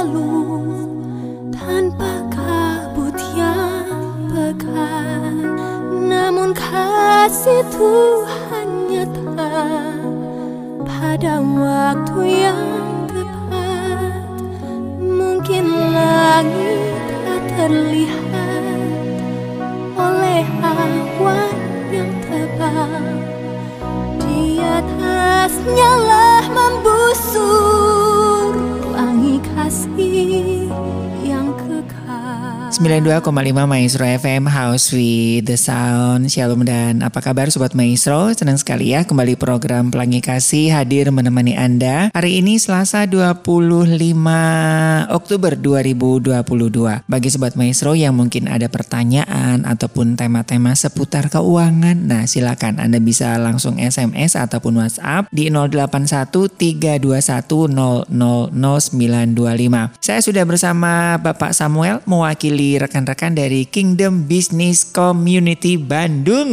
Selalu tanpa kabut yang pekat. Namun kasih Tuhan nyata pada waktu yang tepat. Mungkin langit tak terlihat oleh awan yang tebal di atasnya lah membusur kasih yang kekal 92,5 Maestro FM House with the Sound. Shalom dan apa kabar Sobat Maestro? Senang sekali ya kembali program Pelangi Kasih hadir menemani Anda Hari ini Selasa 25 Oktober 2022 Bagi Sobat Maestro yang mungkin ada pertanyaan Ataupun tema-tema seputar keuangan Nah silakan Anda bisa langsung SMS ataupun WhatsApp Di 081321000925 Saya sudah bersama Bapak Samuel Mewakili rekan-rekan dari Kingdom Business Community Bandung.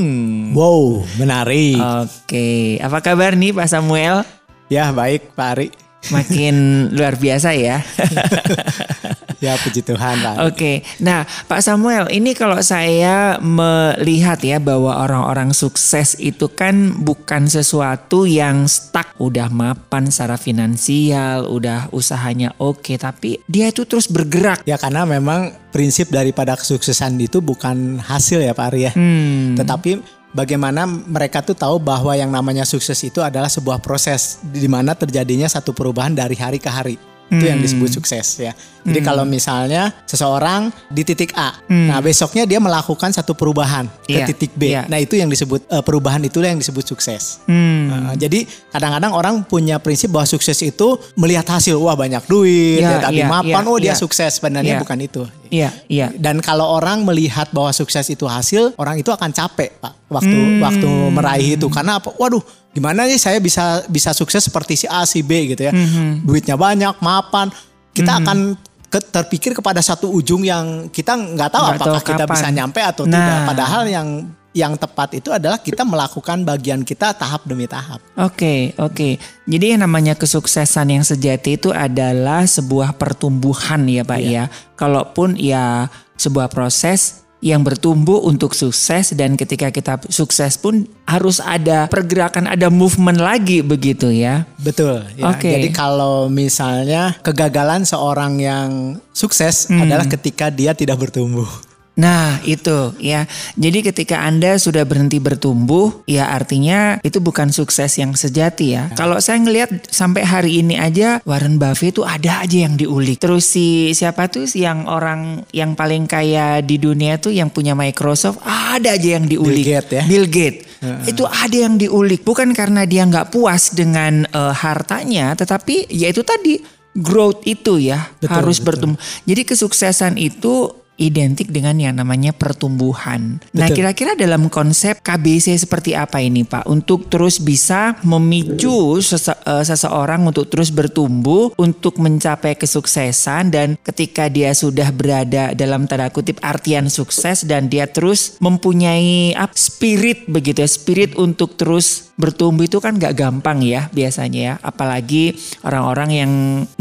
Wow, menarik. Oke, apa kabar nih Pak Samuel? ya, baik Pak Ari. Makin luar biasa ya. Ya, puji Tuhan Pak. Oke, nah Pak Samuel, ini kalau saya melihat ya bahwa orang-orang sukses itu kan bukan sesuatu yang stuck, udah mapan secara finansial, udah usahanya oke, tapi dia itu terus bergerak. Ya, karena memang prinsip daripada kesuksesan itu bukan hasil ya Pak Ari ya. Hmm. Tetapi bagaimana mereka tuh tahu bahwa yang namanya sukses itu adalah sebuah proses di mana terjadinya satu perubahan dari hari ke hari. Itu yang disebut sukses ya. Jadi kalau misalnya seseorang di titik A, nah besoknya dia melakukan satu perubahan ke Iya, titik B. iya. Nah itu yang disebut eh, perubahan itulah yang disebut sukses. Hmm. Uh, jadi kadang-kadang orang punya prinsip bahwa sukses itu melihat hasil, wah banyak duit, ya, tadi iya, mapan, iya, oh dia iya. sukses. Sebenarnya Iya. bukan itu. Iya, iya. Dan kalau orang melihat bahwa sukses itu hasil, orang itu akan capek, Pak, waktu Hmm. waktu meraih itu. Karena apa? Waduh, gimana nih saya bisa bisa sukses seperti si A, si B gitu ya. Hmm. Duitnya banyak, mapan. Kita akan ke- terpikir kepada satu ujung yang kita nggak tahu Nggak apakah tahu kita kapan. bisa nyampe atau Nah. tidak. Padahal yang yang tepat itu adalah kita melakukan bagian kita tahap demi tahap. Oke, oke. Jadi yang namanya kesuksesan yang sejati itu adalah sebuah pertumbuhan ya Pak ya. Kalaupun ya sebuah proses yang bertumbuh untuk sukses dan ketika kita sukses pun harus ada pergerakan, ada movement lagi begitu ya. Betul. Ya. Oke. Jadi kalau misalnya kegagalan seorang yang sukses Hmm. adalah ketika dia tidak bertumbuh. Nah itu ya. Jadi ketika Anda sudah berhenti bertumbuh, ya artinya itu bukan sukses yang sejati ya. Kalau saya ngelihat sampai hari ini aja Warren Buffett itu ada aja yang diulik. Terus si siapa tuh yang orang yang paling kaya di dunia tuh yang punya Microsoft ada aja yang diulik. Bill Gates ya. Bill Gates. Itu ada yang diulik. Bukan karena dia nggak puas dengan eh, hartanya, tetapi ya itu tadi growth itu ya Betul, harus bertumbuh. Jadi kesuksesan itu identik dengan yang namanya pertumbuhan. Nah, Betul. kira-kira dalam konsep KBC seperti apa ini, Pak? Untuk terus bisa memicu sese- eh, seseorang untuk terus bertumbuh, untuk mencapai kesuksesan dan ketika dia sudah berada dalam tanda kutip artian sukses dan dia terus mempunyai apa, spirit begitu ya, spirit untuk terus bertumbuh itu kan gak gampang ya biasanya ya. Apalagi orang-orang yang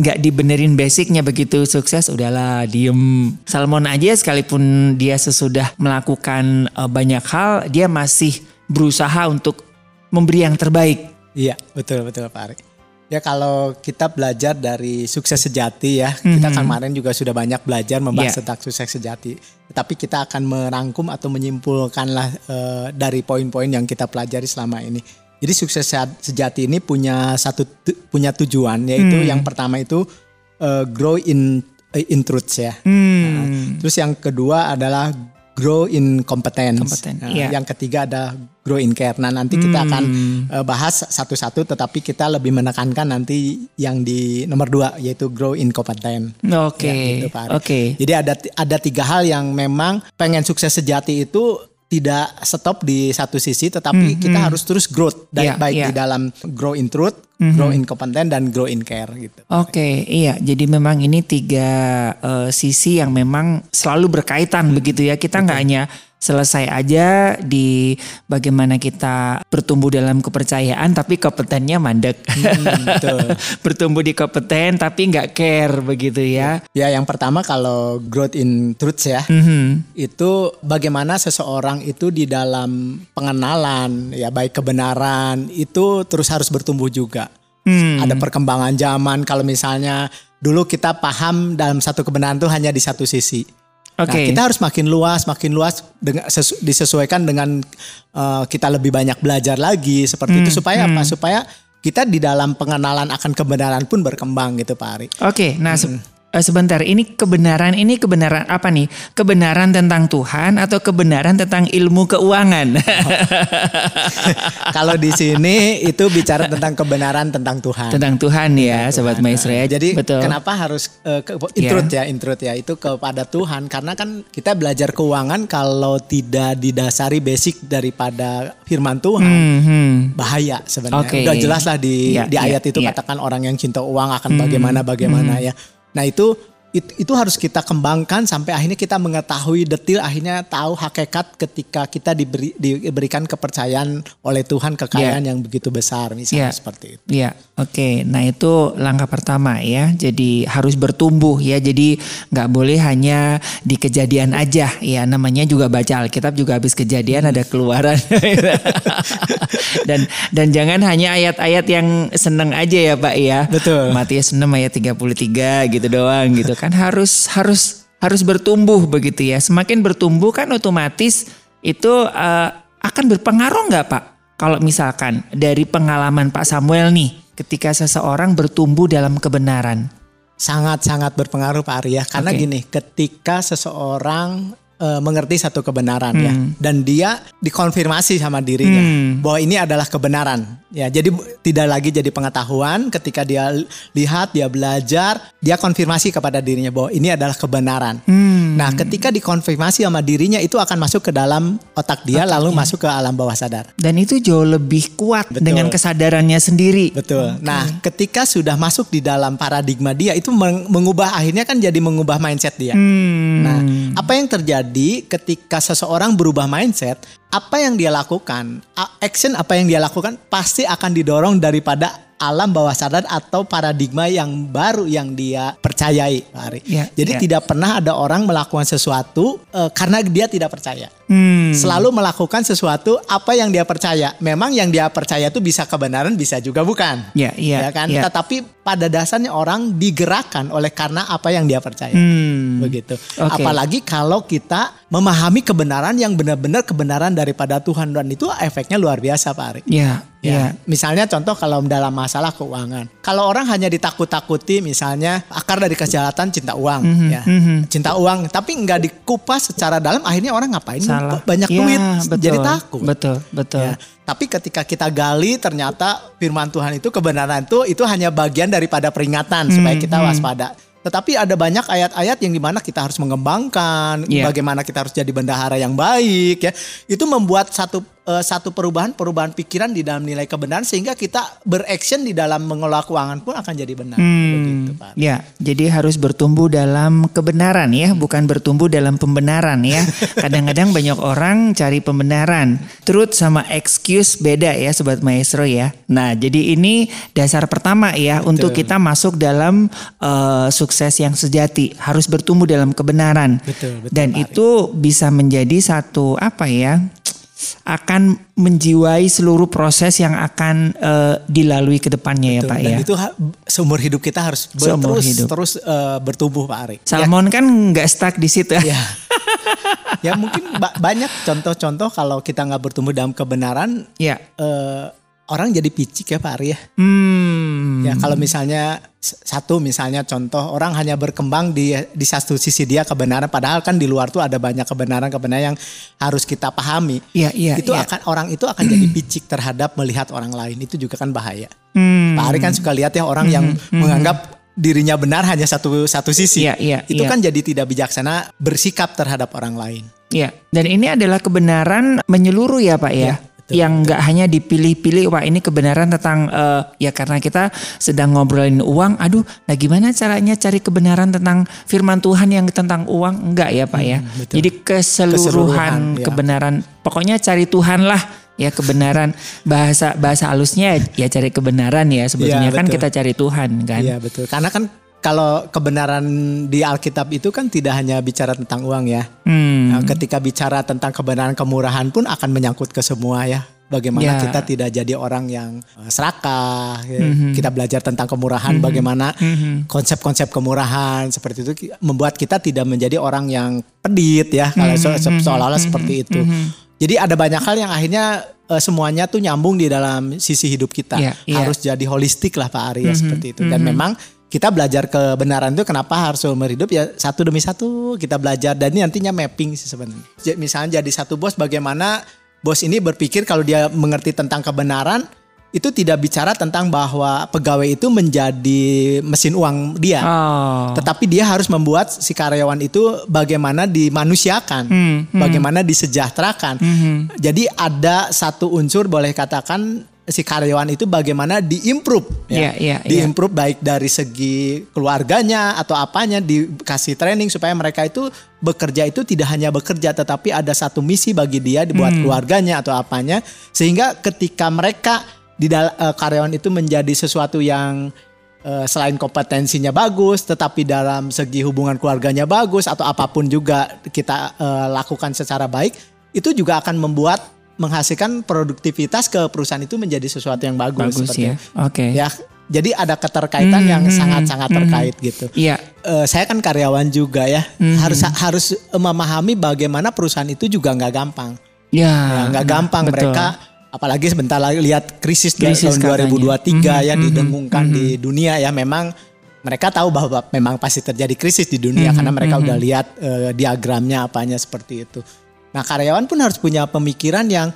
gak dibenerin basicnya begitu sukses udahlah diem. Salmon aja sekalipun dia sesudah melakukan eh, banyak hal dia masih berusaha untuk memberi yang terbaik. Iya, betul betul Pak Ari. Ya kalau kita belajar dari sukses sejati ya, kita kemarin juga sudah banyak belajar membahas Iya. tentang sukses sejati. Tetapi kita akan merangkum atau menyimpulkanlah eh, dari poin-poin yang kita pelajari selama ini. Jadi sukses seja- sejati ini punya satu tu- punya tujuan yaitu Hmm. yang pertama itu eh, grow in eh, in truths ya. Hmm. Terus yang kedua adalah grow in competence. Kompeten, Nah, iya. Yang ketiga ada grow in care. Nah nanti kita akan Hmm. eh, bahas satu-satu, tetapi kita lebih menekankan nanti yang di nomor dua yaitu grow in competence. Oke. Ya, gitu. Oke. Jadi ada ada tiga hal yang memang pengen sukses sejati itu tidak stop di satu sisi, tetapi kita harus terus growth, Hmm, baik, baik. Hmm, di dalam grow in truth, grow in competence, dan grow in care gitu. Oke, iya. Jadi memang ini tiga eh, sisi yang memang selalu berkaitan begitu ya. Kita nggak hanya selesai aja di bagaimana kita bertumbuh dalam kepercayaan, tapi kompetennya mandek. betul. bertumbuh di kompeten tapi nggak care begitu ya. Ya yang pertama kalau growth in truth ya, Mhm. itu bagaimana seseorang itu di dalam pengenalan ya baik kebenaran itu terus harus bertumbuh juga. Hmm. Ada perkembangan zaman kalau misalnya dulu kita paham dalam satu kebenaran itu hanya di satu sisi. Oke. Nah, kita harus makin luas, makin luas dengan sesu- disesuaikan dengan uh, kita lebih banyak belajar lagi seperti Hmm, itu supaya apa? Supaya kita di dalam pengenalan akan kebenaran pun berkembang gitu Pak Ari. Oke, nah se- eh, sebentar ini kebenaran ini kebenaran apa nih? Kebenaran tentang Tuhan atau kebenaran tentang ilmu keuangan? Kalau di sini itu bicara tentang kebenaran tentang Tuhan. tentang Tuhan ya, sobat maestro ya. Jadi betul. kenapa harus uh, ke, Iya. intruth ya, intruth ya itu kepada Tuhan karena kan kita belajar keuangan kalau tidak didasari basic daripada firman Tuhan Mhm. bahaya sebenarnya. Oke. Udah jelas lah di Iya, di ayat iya, itu iya. katakan orang yang cinta uang akan bagaimana bagaimana ya. Nah itu it- itu harus kita kembangkan sampai akhirnya kita mengetahui detil akhirnya tahu hakikat ketika kita diberi diberikan kepercayaan oleh Tuhan kekayaan yang begitu besar misalnya Iya. seperti itu. Ya, oke. Nah itu langkah pertama ya. Jadi harus bertumbuh ya. Jadi nggak boleh hanya di kejadian aja. Ya namanya juga baca Alkitab juga habis kejadian ada keluaran. dan dan jangan hanya ayat-ayat yang seneng aja ya Pak ya. Betul. Matius 6 ayat 33 gitu doang gitu kan harus harus harus bertumbuh begitu ya. Semakin bertumbuh kan otomatis itu eh, akan berpengaruh nggak Pak? Kalau misalkan dari pengalaman Pak Samuel nih, ketika seseorang bertumbuh dalam kebenaran. Sangat-sangat berpengaruh Pak Arya karena Oke. gini, ketika seseorang eh, mengerti satu kebenaran ya Hmm. dan dia dikonfirmasi sama dirinya Hmm. bahwa ini adalah kebenaran. Ya, jadi tidak lagi jadi pengetahuan ketika dia lihat, dia belajar, dia konfirmasi kepada dirinya bahwa ini adalah kebenaran. Hmm. Nah, ketika dikonfirmasi sama dirinya itu akan masuk ke dalam otak dia lalu masuk ke alam bawah sadar. Dan itu jauh lebih kuat Betul. dengan kesadarannya sendiri. Betul. Nah, ketika sudah masuk di dalam paradigma dia itu meng- mengubah akhirnya kan jadi mengubah mindset dia. Hmm. Nah, apa yang terjadi ketika seseorang berubah mindset? Apa yang dia lakukan, action apa yang dia lakukan pasti akan didorong daripada alam bawah sadar atau paradigma yang baru yang dia percayai, Pak Ari. Ya, Jadi ya. tidak pernah ada orang melakukan sesuatu eh, karena dia tidak percaya. Hmm. Selalu melakukan sesuatu apa yang dia percaya. Memang yang dia percaya itu bisa kebenaran, bisa juga bukan. Ya, iya, Ya kan? iya. Tetapi pada dasarnya orang digerakkan oleh karena apa yang dia percaya. Hmm. Begitu. Oke. Apalagi kalau kita memahami kebenaran yang benar-benar kebenaran daripada Tuhan dan itu efeknya luar biasa, Pak Ari. Ya, ya. Ya, misalnya contoh kalau dalam masalah keuangan. Kalau orang hanya ditakut-takuti misalnya akar dari kejahatan cinta uang Mhm, ya. Cinta uang tapi nggak dikupas secara dalam akhirnya orang ngapain Salah. Kok banyak Ya, duit betul, jadi takut. Betul, betul. Ya, tapi ketika kita gali ternyata firman Tuhan itu kebenaran itu itu hanya bagian daripada peringatan supaya kita waspada. Tetapi ada banyak ayat-ayat yang di mana kita harus mengembangkan, Iya. bagaimana kita harus jadi bendahara yang baik ya. Itu membuat satu eh, satu perubahan perubahan pikiran di dalam nilai kebenaran sehingga kita beraction di dalam mengelola keuangan pun akan jadi benar. Begitu, Pak. Ya, jadi harus bertumbuh dalam kebenaran ya, bukan bertumbuh dalam pembenaran ya. Kadang-kadang banyak orang cari pembenaran. Truth sama excuse beda ya sobat maestro ya. Nah, jadi ini dasar pertama ya untuk kita masuk dalam eh, sukses yang sejati, harus bertumbuh dalam kebenaran. Betul, betul, Dan Pak itu bisa menjadi satu apa ya? Akan menjiwai seluruh proses yang akan eh, dilalui ke depannya ya. Pak Dan ya. itu seumur hidup kita harus ber- Seumur terus hidup. terus eh, bertumbuh Pak Ari. Salmon kan nggak stuck di situ. Ya, ya mungkin ba- banyak contoh-contoh kalau kita nggak bertumbuh dalam kebenaran, Ya. eh, orang jadi picik ya Pak Ari ya. Hmm. Ya kalau misalnya satu misalnya contoh orang hanya berkembang di di satu sisi dia kebenaran, padahal kan di luar tuh ada banyak kebenaran-kebenaran yang harus kita pahami. Iya, iya, itu iya. akan orang itu akan jadi picik terhadap melihat orang lain itu juga kan bahaya. Hmm. Pak Ari kan suka lihat ya orang yang menganggap dirinya benar hanya satu satu sisi. Iya, iya, itu iya. kan jadi tidak bijaksana bersikap terhadap orang lain. Ya, dan ini adalah kebenaran menyeluruh ya Pak ya. Ya, betul, yang nggak hanya dipilih-pilih, wah ini kebenaran tentang eh, ya karena kita sedang ngobrolin uang, aduh, nah gimana caranya cari kebenaran tentang firman Tuhan yang tentang uang? Enggak ya Pak ya. Hmm, betul. Jadi keseluruhan, Keseluruhan, ya. kebenaran, pokoknya cari Tuhan lah ya kebenaran bahasa bahasa halusnya ya cari kebenaran ya sebetulnya Iya, kan kita cari Tuhan kan. Iya betul. Karena kan kalau kebenaran di Alkitab itu kan tidak hanya bicara tentang uang ya. Hmm. Nah, ketika bicara tentang kebenaran kemurahan pun akan menyangkut ke semua ya. Bagaimana Ya. kita tidak jadi orang yang eh, serakah. ya. Mhm. Kita belajar tentang kemurahan, bagaimana konsep-konsep kemurahan seperti itu membuat kita tidak menjadi orang yang pedit ya. Kalau Mhm. se- se- seolah-olah seperti itu. Jadi ada banyak hal yang akhirnya eh, semuanya tuh nyambung di dalam sisi hidup kita. Iya, iya. Harus jadi holistik lah Pak Ari ya Mhm, seperti itu. Dan memang kita belajar kebenaran itu kenapa harus seumur hidup ya satu demi satu kita belajar dan ini nantinya mapping sih sebenarnya. Misalnya jadi satu bos bagaimana bos ini berpikir kalau dia mengerti tentang kebenaran itu tidak bicara tentang bahwa pegawai itu menjadi mesin uang dia. Oh. Tetapi dia harus membuat si karyawan itu bagaimana dimanusiakan, Hmm, hmm. bagaimana disejahterakan. Mhm. Jadi ada satu unsur boleh katakan si karyawan itu bagaimana diimprove Iya, iya, iya. diimprove baik dari segi keluarganya atau apanya dikasih training supaya mereka itu bekerja itu tidak hanya bekerja tetapi ada satu misi bagi dia dibuat Hmm. keluarganya atau apanya sehingga ketika mereka di eh, karyawan itu menjadi sesuatu yang eh, selain kompetensinya bagus tetapi dalam segi hubungan keluarganya bagus atau apa pun juga kita eh, lakukan secara baik itu juga akan membuat menghasilkan produktivitas ke perusahaan itu menjadi sesuatu yang bagus, Bagus seperti ya. Oke. ya jadi ada keterkaitan Hmm, yang hmm, sangat-sangat hmm. terkait gitu Iya. Eh, saya kan karyawan juga ya Hmm. harus harus memahami bagaimana perusahaan itu juga nggak gampang Ya. Ya, nggak gampang betul. mereka apalagi sebentar lagi lihat krisis, Krisis tahun katanya. 2023 ya Mhm, didengungkan mhm, di dunia ya memang mereka tahu bahwa memang pasti terjadi krisis di dunia Mhm, karena mereka mhm. udah lihat eh, diagramnya apanya seperti itu. Nah karyawan pun harus punya pemikiran yang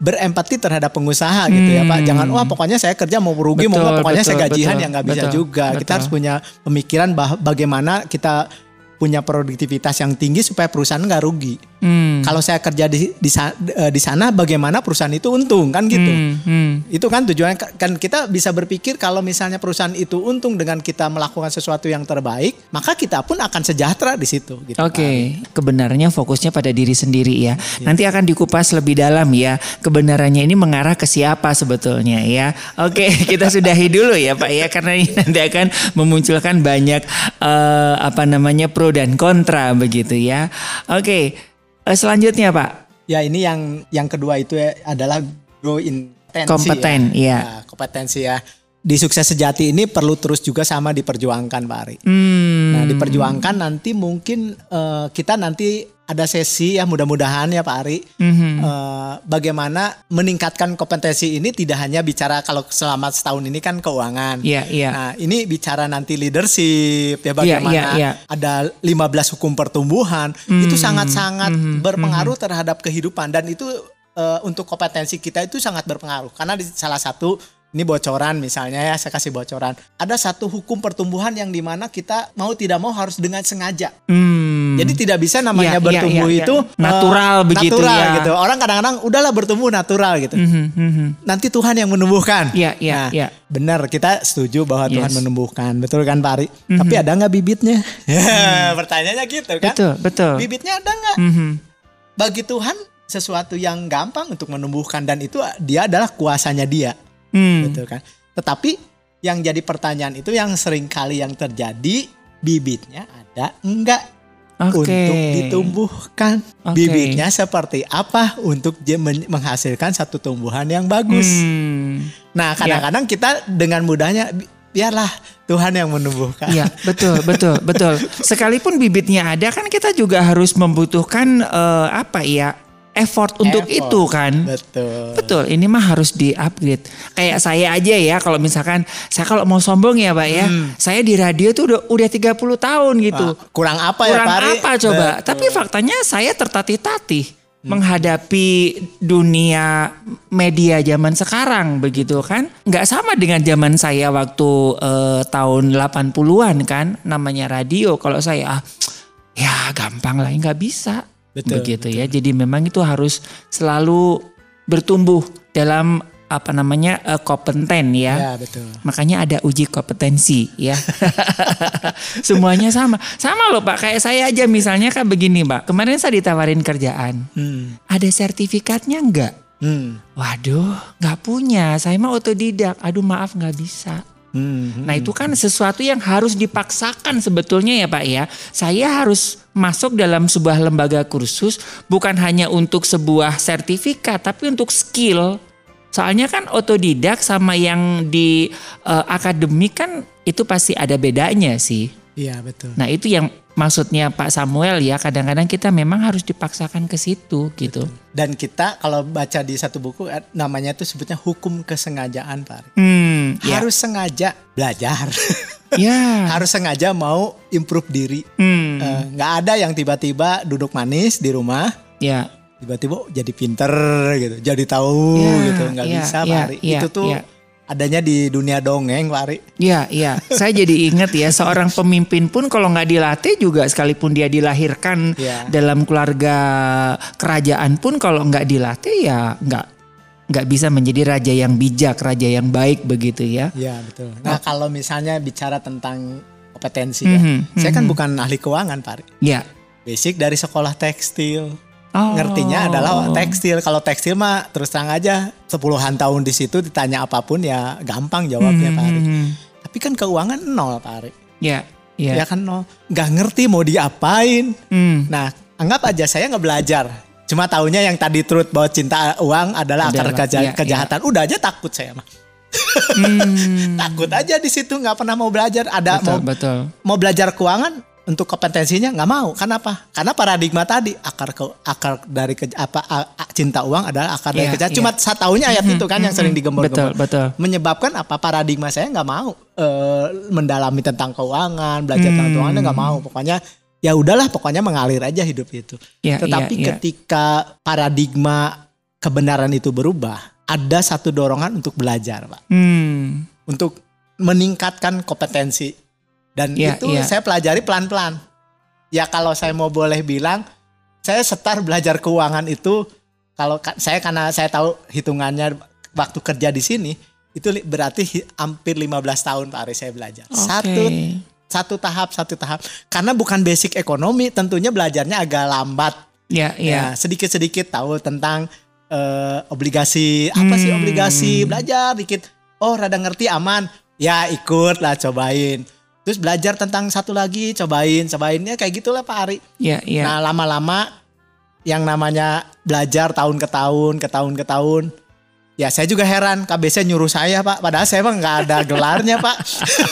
berempati terhadap pengusaha gitu ya Pak. Hmm. Jangan wah pokoknya saya kerja mau rugi mau Betul, nggak, pokoknya saya betul, gajian betul, yang nggak bisa betul, juga. Kita betul. harus punya pemikiran bah bagaimana kita punya produktivitas yang tinggi supaya perusahaan nggak rugi. Hmm. Kalau saya kerja di di, eh, di sana bagaimana perusahaan itu untung kan gitu. Hmm, hmm. Itu kan tujuannya kan kita bisa berpikir kalau misalnya perusahaan itu untung dengan kita melakukan sesuatu yang terbaik, maka kita pun akan sejahtera di situ gitu. Oke, kebenarannya fokusnya pada diri sendiri ya. Iya. Nanti akan dikupas lebih dalam ya. Kebenarannya ini mengarah ke siapa sebetulnya ya. Oke, kita sudahi dulu ya Pak ya karena ini nanti akan memunculkan banyak eh, apa namanya pro dan kontra begitu ya. Oke, eh, selanjutnya Pak. Ya ini yang yang kedua itu ya adalah grow intensi Kompeten, ya. iya. Ya, kompetensi ya. Di sukses sejati ini perlu terus juga sama diperjuangkan Pak Ari. Hmm. Nah diperjuangkan nanti mungkin eh, kita nanti ada sesi ya mudah-mudahan ya Pak Ari. Mhm. eh, bagaimana meningkatkan kompetensi ini tidak hanya bicara kalau selama setahun ini kan keuangan. Iya, iya. Nah, ini bicara nanti leadership ya bagaimana iya, iya. ada 15 hukum pertumbuhan Hmm, itu sangat-sangat hmm, berpengaruh terhadap kehidupan dan itu eh, untuk kompetensi kita itu sangat berpengaruh karena di salah satu ini bocoran misalnya ya saya kasih bocoran ada satu hukum pertumbuhan yang di mana kita mau tidak mau harus dengan sengaja Hmm. jadi tidak bisa namanya Iya, iya, bertumbuh iya, iya. itu Natural eh, begitu natural ya. gitu. Orang kadang-kadang udahlah bertumbuh natural gitu. Mhm, mhm. Nanti Tuhan yang menumbuhkan. Iya, iya, Nah, iya. Benar, kita setuju bahwa Tuhan Yes. Mhm. menumbuhkan. Betul kan Pak Ari? Tapi ada nggak bibitnya? Pertanyaannya gitu kan. Betul, betul. Bibitnya ada nggak? Mhm. Bagi Tuhan sesuatu yang gampang untuk menumbuhkan dan itu dia adalah kuasanya dia. Hmm. Betul kan? Tetapi yang jadi pertanyaan itu yang sering kali yang terjadi bibitnya ada enggak? Oke. untuk ditumbuhkan. Oke. Bibitnya seperti apa untuk menghasilkan satu tumbuhan yang bagus. Hmm. Nah, kadang-kadang kita dengan mudahnya bi- biarlah Tuhan yang menumbuhkan. Iya, betul, betul, betul. Sekalipun bibitnya ada kan kita juga harus membutuhkan eh, apa ya? Effort untuk Effort. itu kan. Betul. Betul, ini mah harus di-upgrade. Kayak saya aja ya kalau misalkan saya kalau mau sombong ya, Pak ya. Saya di radio tuh udah udah 30 tahun gitu. Wah, kurang apa ya, Kurang Pak Ari? apa coba? Betul. Tapi faktanya saya tertatih-tatih menghadapi dunia media zaman sekarang begitu kan. Nggak sama dengan zaman saya waktu eh, tahun 80-an kan namanya radio. Kalau saya ah, ya gampang lah nggak bisa. Betul, begitu ya. Jadi memang itu harus selalu bertumbuh dalam apa namanya eh, kompeten ya. Ya, betul. Makanya ada uji kompetensi ya. Semuanya sama. Sama loh Pak, kayak saya aja misalnya kan begini Pak. Kemarin saya ditawarin kerjaan. Hmm. Ada sertifikatnya enggak? Hmm. Waduh, nggak punya. Saya mah otodidak. Aduh maaf nggak bisa. Hmm. Nah itu kan sesuatu yang harus dipaksakan sebetulnya ya Pak ya. Saya harus masuk dalam sebuah lembaga kursus bukan hanya untuk sebuah sertifikat tapi untuk skill. Soalnya kan otodidak sama yang di eh, akademik kan itu pasti ada bedanya sih. Iya, betul. Nah itu yang maksudnya Pak Samuel ya kadang-kadang kita memang harus dipaksakan ke situ gitu. Dan kita kalau baca di satu buku eh, namanya itu sebutnya hukum kesengajaan, Pak. Hmm, ya. Harus sengaja belajar. ya. harus sengaja mau improve diri. Hmm, nggak ada yang tiba-tiba duduk manis di rumah, ya. tiba-tiba oh, jadi pinter gitu, jadi tahu Ya, gitu, nggak ya, bisa, Pak ya, Ari. ya, Itu tuh ya. Adanya di dunia dongeng, Pak Ari. Iya, iya. Saya jadi ingat ya, seorang pemimpin pun kalau nggak dilatih juga sekalipun dia dilahirkan Iya. dalam keluarga kerajaan pun kalau nggak dilatih ya nggak nggak bisa menjadi raja yang bijak, raja yang baik begitu ya. Iya betul. Nah kalau misalnya bicara tentang kompetensi ya, Mhm, saya kan bukan ahli keuangan, Pak Ari. Ya. Basic dari sekolah tekstil. Oh. Ngertinya adalah tekstil. Kalau tekstil mah terus terang aja sepuluhan tahun di situ ditanya apa pun ya gampang jawabnya Pak Ari. Mhm. Tapi kan keuangan nol Pak Ari. Ya, ya. Ya kan nol. Nggak ngerti mau diapain. Hmm. Nah anggap aja saya nggak belajar. Cuma taunya yang tadi truth bahwa cinta uang adalah akar keja- iya, kejahatan. Udah aja takut saya mah. Hmm. Takut aja di situ nggak pernah mau belajar. Ada betul, mau betul. mau belajar keuangan untuk kompetensinya nggak mau. Kenapa? Karena paradigma tadi akar ke, akar dari ke, apa a- a- cinta uang adalah akar dari Iya, kejahatan. iya. Cuma saya taunya ayat itu kan yang sering Betul, digembor-gembor. betul. Menyebabkan apa paradigma saya nggak mau eh, mendalami tentang keuangan, belajar tentang Hmm. keuangan nggak mau. Pokoknya ya udahlah, pokoknya mengalir aja hidup itu. Ya, Tetapi iya, iya. ketika paradigma kebenaran itu berubah, ada satu dorongan untuk belajar, Pak Hmm. untuk meningkatkan kompetensi dan Iya, itu iya. saya pelajari pelan-pelan. Ya kalau saya mau boleh bilang, saya setar belajar keuangan itu kalau ka- saya karena saya tahu hitungannya waktu kerja di sini itu berarti hampir 15 tahun Pak Ari saya belajar. Oke. Satu satu tahap satu tahap karena bukan basic ekonomi tentunya belajarnya agak lambat Ya, ya. Ya, sedikit-sedikit tahu tentang eh, obligasi, apa sih Hmm. obligasi, belajar dikit. Oh, rada ngerti aman. Ya, ikut lah cobain. Terus belajar tentang satu lagi, cobain, cobainnya kayak gitulah Pak Ari. Ya, ya. Nah, lama-lama yang namanya belajar tahun ke tahun, ke tahun ke tahun. Ya saya juga heran, KBC nyuruh saya Pak. Padahal saya emang nggak ada gelarnya Pak.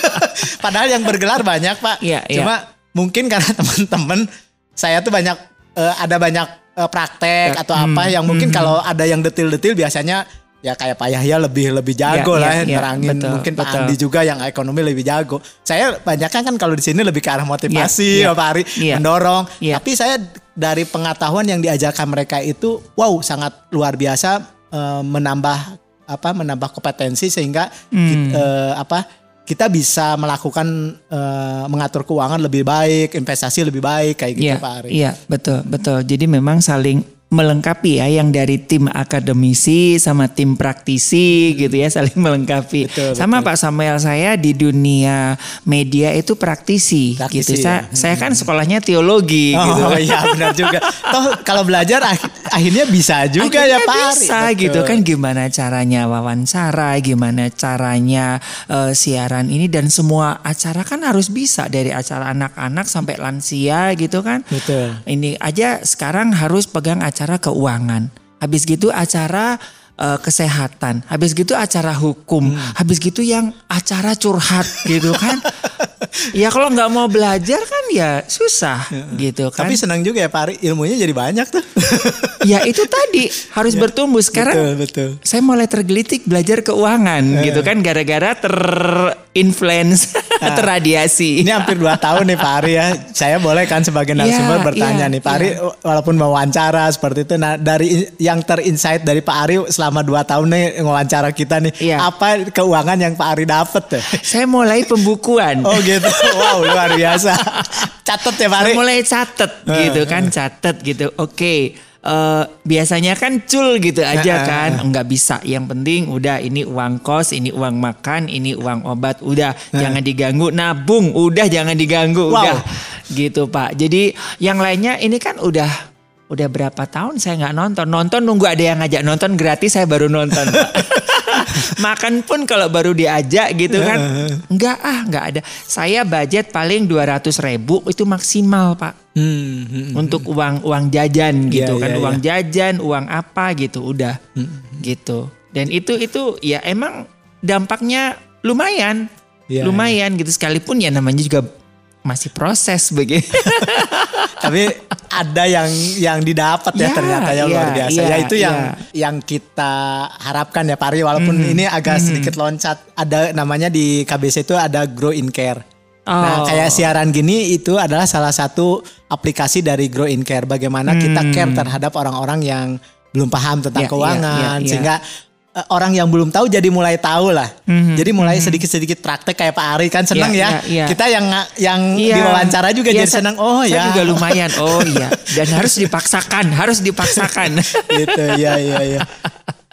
Padahal yang bergelar banyak Pak. Iya, iya. Cuma mungkin karena teman-teman saya tuh banyak eh, ada banyak eh, praktek atau Hmm, apa yang mungkin kalau ada yang detil-detil biasanya ya kayak Pak Yahya lebih lebih jago Iya, lah ya, iya, nerangin. betul, mungkin Pak betul. Andi juga yang ekonomi lebih jago. Saya banyaknya kan kalau di sini lebih ke arah motivasi Iya, iya. Pak Ari, Iya. mendorong. Iya. Tapi saya dari pengetahuan yang diajarkan mereka itu wow sangat luar biasa eh, menambah apa menambah kompetensi sehingga Hmm. kit- eh, apa kita bisa melakukan eh, mengatur keuangan lebih baik, investasi lebih baik kayak gitu Iya, Pak Ari. iya, betul, betul. Jadi memang saling melengkapi ya yang dari tim akademisi sama tim praktisi gitu ya saling melengkapi. Betul, sama Pak Samuel saya di dunia media itu praktisi, Praktisi, gitu. Saya ya. saya kan sekolahnya teologi gitu. Oh iya benar juga. Toh kalau belajar ak- akhirnya bisa juga Akhirnya ya Pak Ari. bisa Betul. gitu kan gimana caranya wawancara, gimana caranya eh, siaran ini dan semua acara kan harus bisa dari acara anak-anak sampai lansia gitu kan. Betul. Ini aja sekarang harus pegang acara keuangan. Habis gitu acara eh, kesehatan, habis gitu acara hukum, Hmm. habis gitu yang acara curhat gitu kan. ya kalau nggak mau belajar kan ya susah gitu kan. Tapi senang juga ya Pak Ari, ilmunya jadi banyak tuh. ya itu tadi harus bertumbuh sekarang. betul, betul. Saya mulai tergelitik belajar keuangan gitu kan gara-gara terinfluence terradiasi. Ini hampir dua tahun nih Pak Ari ya. Saya boleh kan sebagai narasumber Iya, bertanya iya, nih Pak Ari, iya. walaupun wawancara seperti itu, nah dari yang terinsight dari Pak Ari selama dua tahun nih wawancara kita nih, Iya. apa keuangan yang Pak Ari dapet tuh? Saya mulai pembukuan. Oh gitu, wow luar biasa. Catet ya Pak mulai catet gitu kan, catet gitu. Oke, eh, biasanya kan cul gitu aja Heeh. kan, nggak bisa. Yang penting udah ini uang kos, ini uang makan, ini uang obat, udah jangan diganggu. Nabung, udah jangan diganggu, Wow. udah gitu Pak. Jadi yang lainnya ini kan udah udah berapa tahun saya nggak nonton. Nonton nunggu ada yang ngajak nonton gratis saya baru nonton. Pak. Makan pun kalau baru diajak gitu kan, nggak ah nggak ada. Saya budget paling 200 ribu itu maksimal Pak. Hmm, hmm. untuk uang uang jajan gitu Iya, kan iya, uang jajan uang apa gitu udah gitu. Dan itu itu ya emang dampaknya lumayan Iya, lumayan gitu. Sekalipun ya namanya juga masih proses begitu Tapi ada yang yang didapat ya, Ya, ternyata ya luar biasa. iya, ya itu yang iya. yang kita harapkan ya Pak Ari walaupun ini agak sedikit loncat. Ada namanya di KBC itu ada Grow in Care. Nah, Oh. kayak siaran gini itu adalah salah satu aplikasi dari Grow in Care bagaimana kita care terhadap orang-orang yang belum paham tentang Ya, keuangan ya, ya, ya. sehingga eh, orang yang belum tahu jadi mulai tahu lah. Jadi mulai sedikit-sedikit praktek kayak Pak Ari kan senang Ya, ya. ya, ya. Kita yang yang Iya. diwawancara juga Iya, jadi senang. Oh saya ya. juga lumayan oh iya dan harus dipaksakan harus dipaksakan gitu ya ya ya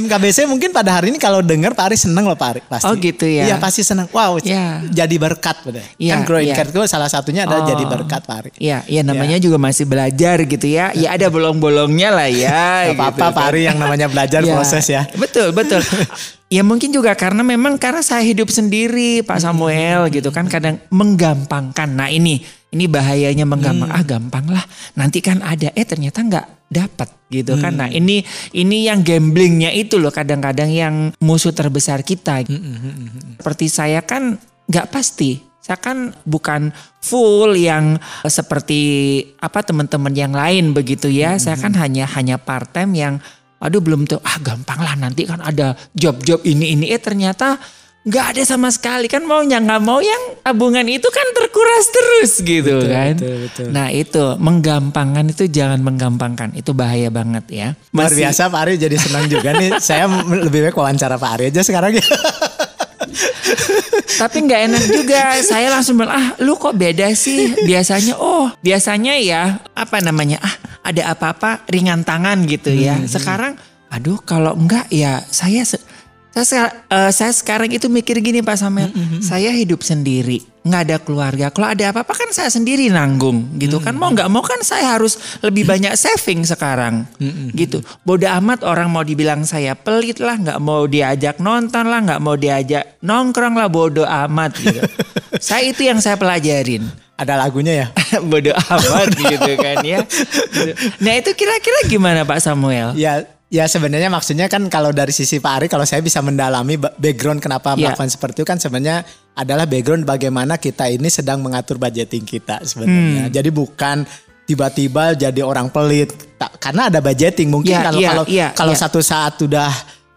tim KBC mungkin pada hari ini kalau dengar Pak Ari seneng loh Pak Ari pasti Oh, gitu ya. iya pasti seneng wow Ya. jadi berkat bener Iya, kan growing iya. care itu salah satunya adalah Oh. jadi berkat Pak Ari Iya, ya namanya juga masih belajar gitu ya. Ya ada bolong-bolongnya lah ya. Gak apa-apa gitu Pak. Ari yang namanya belajar Ya, proses ya Betul, betul. ya mungkin juga karena memang karena saya hidup sendiri Pak Samuel gitu kan kadang menggampangkan. Nah ini ini bahayanya menggampang. Ah gampang lah. Nanti kan ada eh ternyata nggak dapat gitu kan. Nah ini ini yang gamblingnya itu loh kadang-kadang yang musuh terbesar kita. Seperti saya kan nggak pasti. Saya kan bukan full yang seperti apa teman-teman yang lain begitu ya. Saya kan hanya hanya part time yang aduh belum tuh ah gampang lah nanti kan ada job-job ini ini eh ternyata nggak ada sama sekali kan maunya nggak mau yang tabungan itu kan terkuras terus gitu kan. betul, betul. Nah itu menggampangkan itu jangan menggampangkan itu bahaya banget ya. luar Masih- biasa Pak Ari jadi senang juga nih saya lebih baik wawancara Pak Ari aja sekarang ya Tapi nggak enak juga. Saya langsung bilang, ah lu kok beda sih? Biasanya, oh biasanya ya apa namanya? Ah ada apa-apa ringan tangan gitu ya. Sekarang, aduh kalau enggak ya saya se- saya, seka- eh, saya sekarang itu mikir gini Pak Samuel, saya hidup sendiri, nggak ada keluarga. Kalau ada apa-apa kan saya sendiri nanggung, gitu kan. Mau nggak mau kan saya harus lebih banyak saving sekarang, gitu. Bodoh amat orang mau dibilang saya pelit lah, nggak mau diajak nonton lah, nggak mau diajak nongkrong lah, bodoh amat gitu. saya itu yang saya pelajarin. ada lagunya ya bodoh amat gitu kan ya. Nah itu kira-kira gimana Pak Samuel? Ya, ya sebenarnya maksudnya kan kalau dari sisi Pak Ari, kalau saya bisa mendalami ba- background kenapa Ya. melakukan seperti itu kan sebenarnya adalah background bagaimana kita ini sedang mengatur budgeting kita sebenarnya. Hmm. Jadi bukan tiba-tiba jadi orang pelit, karena ada budgeting. Mungkin Ya, kalau ya, kalau ya, kalau ya. satu saat udah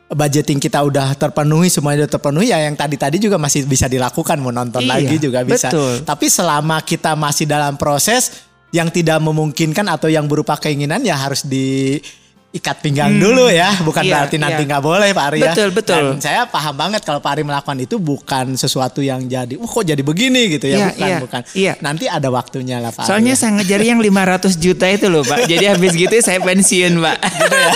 budgeting kita udah terpenuhi semuanya udah terpenuhi ya yang tadi-tadi juga masih bisa dilakukan mau nonton Iya, lagi juga bisa. betul. Tapi selama kita masih dalam proses yang tidak memungkinkan atau yang berupa keinginan ya harus di ikat pinggang dulu ya, bukan Iya, berarti nanti iya. nggak boleh Pak Ari ya. Betul, betul. Dan saya paham banget kalau Pak Ari melakukan itu bukan sesuatu yang jadi, oh kok jadi begini gitu ya, Iya, bukan, iya, bukan. iya. Nanti ada waktunya lah Pak Soalnya Ari. ya. saya ngejar yang 500 juta itu loh Pak. Jadi habis gitu saya pensiun Pak. ya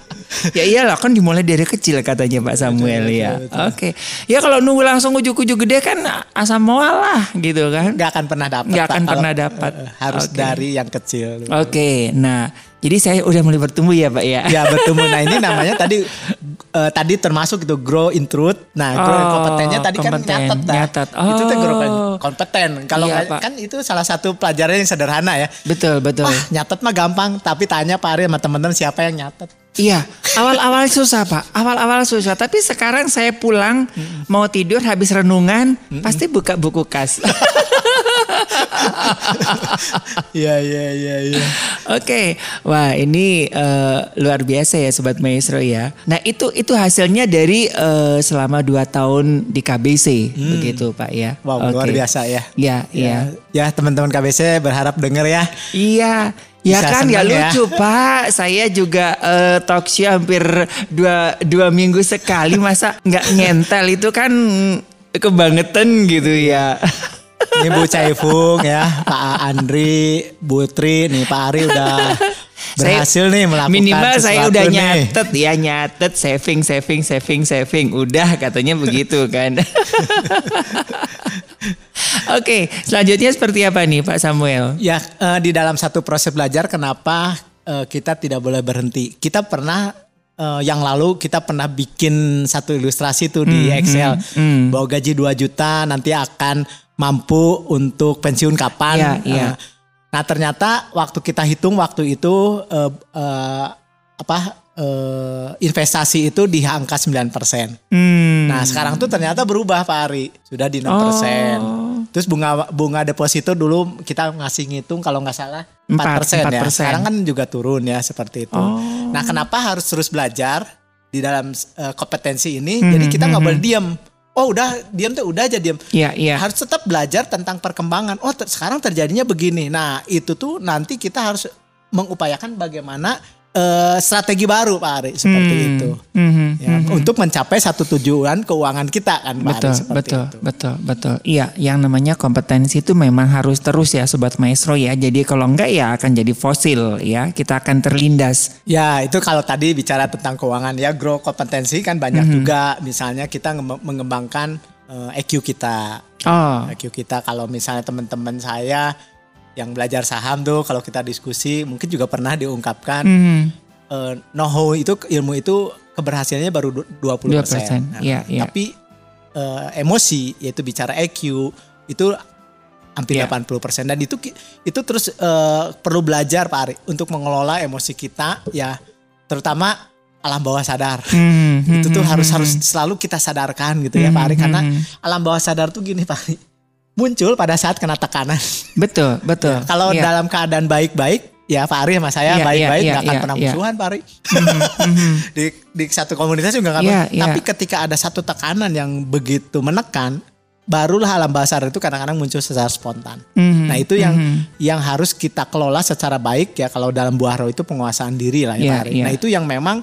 iyalah kan dimulai dari kecil katanya Pak Samuel ya. Oke. Ya kalau nunggu langsung ujuk-ujuk gede kan asam mual lah gitu kan. Nggak akan pernah dapat. Pak, akan pernah dapat. eh, Harus Oke. dari yang kecil. Oke, nah jadi saya udah mulai bertumbuh ya Pak ya. Ya bertemu. Nah ini namanya tadi eh, tadi termasuk itu grow in truth. Nah grow Oh, kompetennya tadi kan kompeten, nyatet. dah. nyatet. Itu tuh grow Oh. kompeten. Kalau Iya, Pak. kan itu salah satu pelajaran yang sederhana ya. Betul, betul. Wah nyatet mah gampang. Tapi tanya Pak Ari sama teman-teman siapa yang nyatet. Iya, awal-awal susah Pak. Awal-awal susah, tapi sekarang saya pulang mau tidur habis renungan, pasti buka buku kas. Iya iya iya. iya. Oke, wah ini eh, luar biasa ya Sobat Maestro ya. Nah itu itu hasilnya dari eh, selama dua tahun di KBC begitu Pak ya. Wow luar Oke. biasa ya. Ya, iya. Ya teman-teman KBC berharap denger ya. Iya. Ya Bisa kan ya seneng ya. lucu Pak. Saya juga eh, talk show hampir dua, dua minggu sekali. Masa nggak nyentel itu kan kebangetan gitu ya. Ini Bu Caifung ya, Pak Andri, Bu Tri, nih Pak Ari udah berhasil nih melakukan Minimal saya udah nih. nyatet ya nyatet saving saving saving saving udah katanya begitu kan. Oke, selanjutnya seperti apa nih Pak Samuel? Ya eh, di dalam satu proses belajar kenapa eh, kita tidak boleh berhenti. Kita pernah eh, yang lalu kita pernah bikin satu ilustrasi tuh di Excel bahwa gaji 2 juta nanti akan mampu untuk pensiun kapan. Iya, iya. Eh, nah ternyata waktu kita hitung waktu itu eh, eh, apa eh, investasi itu di angka 9%. Hmm. Nah sekarang tuh ternyata berubah Pak Ari sudah di 6%. Oh. Terus bunga bunga deposito dulu kita ngasih ngitung kalau nggak salah 4%, Empat, ya. empat persen. Sekarang kan juga turun ya seperti itu. Oh. Nah kenapa harus terus belajar di dalam eh, kompetensi ini? Hmm, Jadi kita nggak boleh diem. Oh udah diem tuh udah aja diem. Iya, iya. Harus tetap belajar tentang perkembangan. Oh ter- sekarang terjadinya begini. Nah itu tuh nanti kita harus mengupayakan bagaimana eh, strategi baru Pak Ari seperti Hmm. itu. Mhm, Ya, untuk mencapai satu tujuan keuangan kita kan Pak Ari, Betul, seperti betul, itu. betul, betul. Iya, yang namanya kompetensi itu memang harus terus ya Sobat Maestro ya. Jadi kalau enggak ya akan jadi fosil ya. Kita akan terlindas. Ya itu kalau tadi bicara tentang keuangan ya grow kompetensi kan banyak Mhm. juga misalnya kita nge- mengembangkan eh, EQ kita. Oh, EQ kita kalau misalnya teman-teman saya yang belajar saham tuh kalau kita diskusi mungkin juga pernah diungkapkan mhm. eh, know-how itu ilmu itu keberhasilannya baru du- 20%. 20%, iya, iya. Tapi eh, emosi yaitu bicara EQ itu hampir Iya. 80% dan itu itu terus eh, perlu belajar Pak Ari untuk mengelola emosi kita ya terutama alam bawah sadar. Mhm, itu tuh harus mhm. harus selalu kita sadarkan gitu ya Pak Ari karena Mhm. alam bawah sadar tuh gini Pak Ari muncul pada saat kena tekanan. betul, betul. Kalau Iya. dalam keadaan baik-baik ya Pak Ari sama saya Iya, baik-baik iya, nggak akan iya, pernah iya. musuhan Pak Ari. Mhm, di di satu komunitas juga nggak Iya, pernah. iya. Tapi ketika ada satu tekanan yang begitu menekan, barulah alam bawah sadar itu kadang-kadang muncul secara spontan. mhm, Nah itu yang mhm. yang harus kita kelola secara baik ya kalau dalam buah roh itu penguasaan diri lah ya Iya, Pak Ari. iya. Nah itu yang memang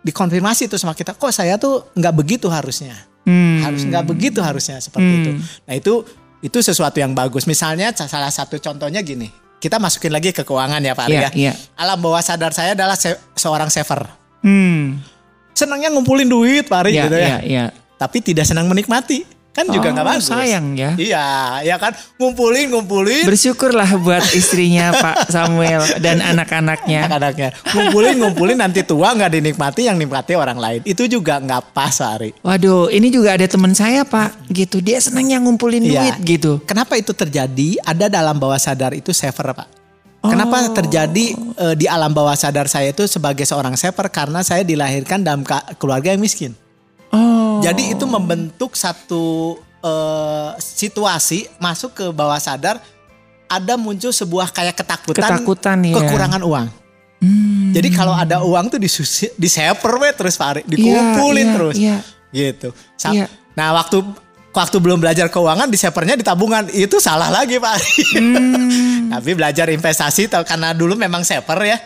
dikonfirmasi tuh sama kita. Kok saya tuh nggak begitu harusnya, Hmm. harus nggak begitu harusnya seperti Hmm. itu. Nah itu itu sesuatu yang bagus. Misalnya salah satu contohnya gini, kita masukin lagi ke keuangan ya Pak Ari Iya, ya. iya. Alam bawah sadar saya adalah se- seorang saver. Hmm. Senangnya ngumpulin duit Pak Ari Iya, gitu ya. iya, iya. Tapi tidak senang menikmati. Kan juga Oh, nggak bagus. sayang ya. Iya, ya kan ngumpulin ngumpulin Bersyukurlah buat istrinya Pak Samuel dan anak-anaknya. anak-anaknya. Ngumpulin ngumpulin nanti tua nggak dinikmati yang nikmati orang lain. Itu juga nggak pas Pak Ari. Waduh, ini juga ada teman saya Pak, gitu. Dia senangnya ngumpulin Iya. duit gitu. Kenapa itu terjadi? Ada dalam bawah sadar itu saver Pak. Kenapa Oh. terjadi eh, di alam bawah sadar saya itu sebagai seorang saver karena saya dilahirkan dalam keluarga yang miskin. Oh. Jadi itu membentuk satu eh, situasi masuk ke bawah sadar ada muncul sebuah kayak ketakutan, Ketakutan, iya. kekurangan uang. Hmm. Jadi kalau ada uang tuh disusi, diseper we terus Pak dikumpulin Iya, terus. iya. Gitu. Sa- Iya. Nah, waktu waktu belum belajar keuangan disepernya di tabungan. Itu salah lagi Pak. Hmm. Tapi belajar investasi karena dulu memang seper ya.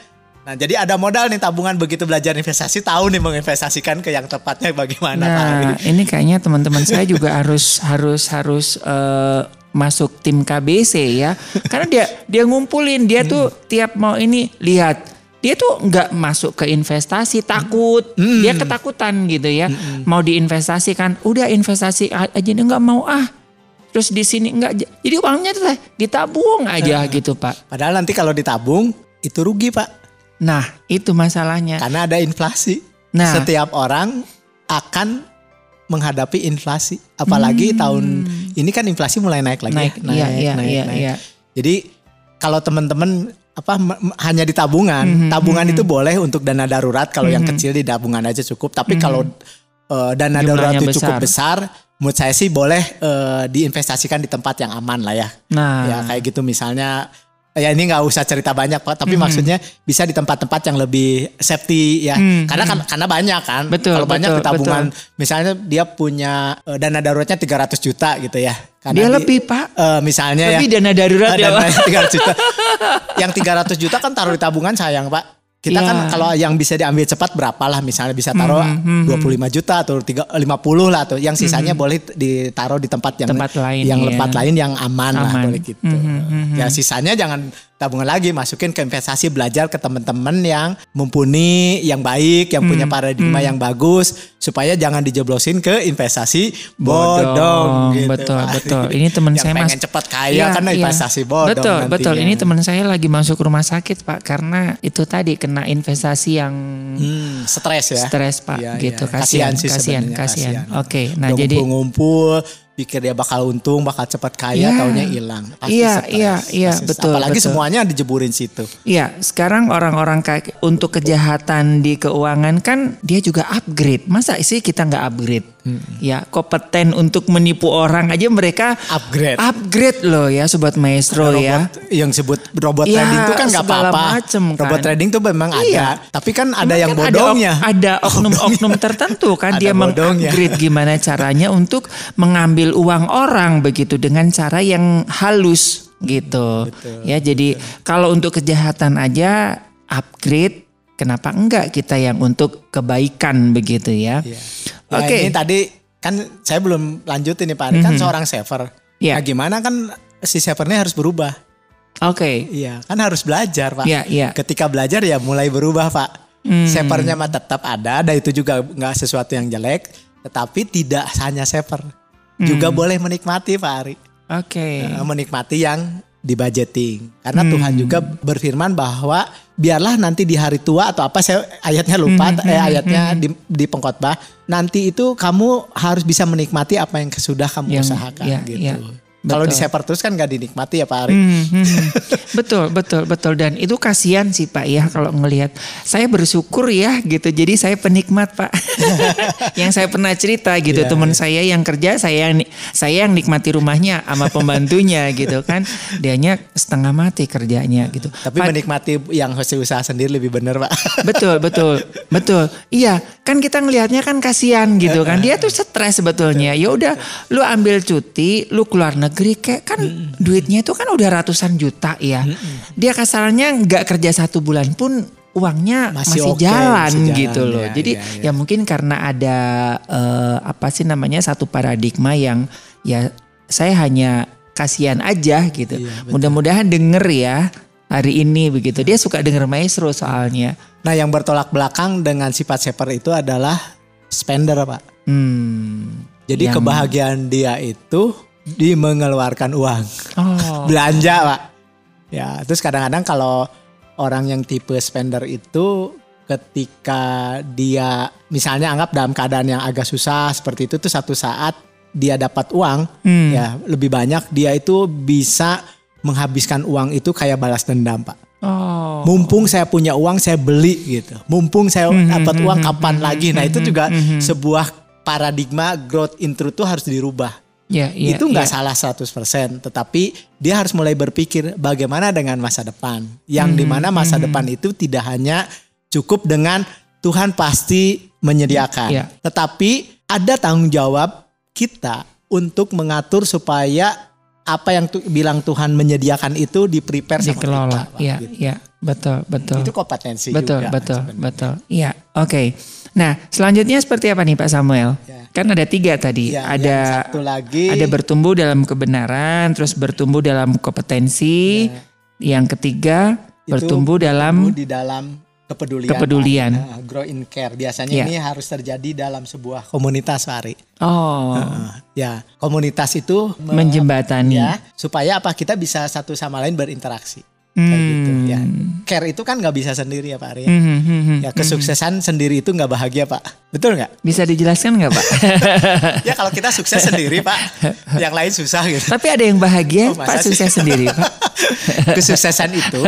Nah, jadi ada modal nih tabungan begitu belajar investasi tahu nih menginvestasikan ke yang tepatnya bagaimana Pak Ari. Nah, ini kayaknya teman-teman saya juga harus harus harus eh, masuk tim KBC ya. Karena dia dia ngumpulin, dia tuh tiap mau ini lihat dia tuh nggak masuk ke investasi takut. Hmm. dia ketakutan gitu ya. Mau diinvestasikan udah investasi aja dia nggak mau ah. Terus di sini nggak jadi uangnya tuh ditabung aja gitu pak. Padahal nanti kalau ditabung itu rugi pak, nah itu masalahnya karena ada inflasi. Nah. Setiap orang akan menghadapi inflasi, apalagi tahun ini kan inflasi mulai naik lagi. Hmm. naik ya. iya iya iya iya Jadi kalau teman-teman apa hanya di tabungan, Mhm, tabungan itu boleh untuk dana darurat kalau yang kecil di tabungan aja cukup. Tapi kalau eh, dana. Jumlahnya darurat itu cukup besar. menurut saya sih boleh eh, diinvestasikan di tempat yang aman lah ya. nah Ya kayak gitu misalnya ya ini nggak usah cerita banyak pak, tapi Mhm. maksudnya bisa di tempat-tempat yang lebih safety ya. Karena kan karena banyak kan. Betul, Kalau banyak betul, di tabungan, misalnya dia punya eh, dana daruratnya 300 juta gitu ya. Karena dia di- lebih pak eh, misalnya lebih ya. dana darurat ya dana pak 300 juta. yang 300 juta kan taruh di tabungan sayang pak. Kita Ya. kan kalau yang bisa diambil cepat berapa lah misalnya bisa taruh Hmm, 25 juta atau 3, 50 lah atau yang sisanya boleh ditaruh di tempat yang Tempat lain, yang iya. tempat lain yang aman, lah Aman. boleh gitu. Hmm, Ya sisanya jangan tabungan lagi masukin ke investasi belajar ke teman-teman yang mumpuni, yang baik, yang Hmm, punya paradigma yang bagus supaya jangan dijeblosin ke investasi bodong, Bodong, gitu. betul Pak. betul. Ini teman saya pengen mas cepat kaya Iya, karena iya. investasi bodong Betul nantinya. betul. Ini teman saya lagi masuk rumah sakit pak karena itu tadi kena investasi yang Hmm, stres ya. stres pak Iya, gitu. iya. Kasihan sih kasihan kasihan. kasihan. Oke, nah Udah jadi ngumpul-ngumpul pikir dia bakal untung, bakal cepat kaya, Iya. taunya hilang. Iya, iya, iya, betul, Apalagi betul. semuanya dijeburin situ. Iya, sekarang orang-orang kayak untuk kejahatan di keuangan kan dia juga upgrade. Masa sih kita nggak upgrade? Ya, kompeten untuk menipu orang aja mereka Upgrade. upgrade loh ya, sobat maestro robot ya. yang sebut robot Iya, trading itu kan nggak apa-apa. macem kan. Robot trading tuh memang Iya. ada, tapi kan ada Emang yang kan bodongnya. Ada oknum-oknum tertentu kan dia mengupgrade gimana caranya untuk mengambil uang orang begitu dengan cara yang halus gitu. ya jadi kalau untuk kejahatan aja upgrade kenapa enggak kita yang untuk kebaikan begitu ya. Iya. Oke. Nah, ini tadi kan saya belum lanjutin nih Pak. Ini kan seorang saver. Iya. Nah, gimana kan si savernya harus berubah. Oke. Iya, kan harus belajar Pak. Iya, iya. Ketika belajar ya mulai berubah Pak. Hmm. Savernya mah tetap ada, dan itu juga nggak sesuatu yang jelek. Tetapi tidak hanya saver. Hmm. Juga boleh menikmati Pak Ari. Oke. Eh, menikmati yang di budgeting. Karena Hmm. Tuhan juga berfirman bahwa biarlah nanti di hari tua atau apa saya ayatnya lupa Hmm, eh ayatnya di, di pengkhotbah nanti itu kamu harus bisa menikmati apa yang sudah kamu Yang- usahakan iya, gitu. iya. Kalau di seper terus kan nggak dinikmati ya Pak Ari. Hmm, hmm, hmm. betul, betul, betul. Dan itu kasihan sih Pak ya kalau ngelihat. Saya bersyukur ya gitu. Jadi saya penikmat Pak. yang saya pernah cerita gitu. Iya, Teman saya yang kerja, saya yang saya yang nikmati rumahnya sama pembantunya gitu kan. Dianya setengah mati kerjanya gitu. Tapi menikmati yang hasil usaha sendiri lebih benar Pak. betul betul betul iya kan kita ngelihatnya kan kasihan gitu kan dia tuh stres sebetulnya ya udah lu ambil cuti lu keluar negeri kayak kan duitnya itu kan udah ratusan juta ya. Dia kasarnya nggak kerja satu bulan pun uangnya Masih masih, oke, jalan, masih jalan, gitu loh. Ya, jadi ya, ya. ya mungkin karena ada eh, apa sih namanya satu paradigma yang ya saya hanya kasihan aja gitu. Iya, mudah-mudahan denger ya hari ini begitu. Dia suka denger maestro soalnya. Nah yang bertolak belakang dengan sifat saver itu adalah spender Pak. Hmm. Jadi Yang- kebahagiaan dia itu di mengeluarkan uang. Oh. belanja pak ya terus kadang-kadang kalau orang yang tipe spender itu ketika dia misalnya anggap dalam keadaan yang agak susah seperti itu tuh satu saat dia dapat uang Hmm. ya lebih banyak dia itu bisa menghabiskan uang itu kayak balas dendam pak Oh. mumpung saya punya uang saya beli gitu mumpung saya Hmm, dapat uang kapan lagi nah itu juga sebuah paradigma growth in truth tuh harus dirubah Ya, ya, itu nggak ya. salah 100%, tetapi dia harus mulai berpikir bagaimana dengan masa depan. Yang di mana masa depan itu tidak hanya cukup dengan Tuhan pasti menyediakan, Ya. tetapi ada tanggung jawab kita untuk mengatur supaya apa yang tu- bilang Tuhan menyediakan itu di prepare sama kita. dikelola. Pak, Ya, gitu. ya, betul, betul. Itu kompetensi betul, juga. betul, sebenarnya. betul. Iya, oke. Nah, selanjutnya seperti apa nih Pak Samuel? Ya. Kan ada tiga tadi. Ya, ada satu lagi ada bertumbuh dalam kebenaran, terus bertumbuh dalam kompetensi. Yang ketiga Ya. itu bertumbuh dalam di dalam kepedulian. Kepedulian. Nah, grow in care. Biasanya Ya. ini harus terjadi dalam sebuah komunitas, Pak Ari. Oh, Heeh. ya, komunitas itu me- menjembatani. ya supaya apa kita bisa satu sama lain berinteraksi. Kayak gitu ya. Care itu kan nggak bisa sendiri ya Pak Ari. ya. Hmm, hmm, hmm, hmm. Ya kesuksesan sendiri itu nggak bahagia Pak. Betul nggak? Bisa dijelaskan nggak Pak? Ya kalau kita sukses sendiri Pak, yang lain susah gitu. Tapi ada yang bahagia, Oh, Pak sih? sukses sendiri Pak. Kesuksesan itu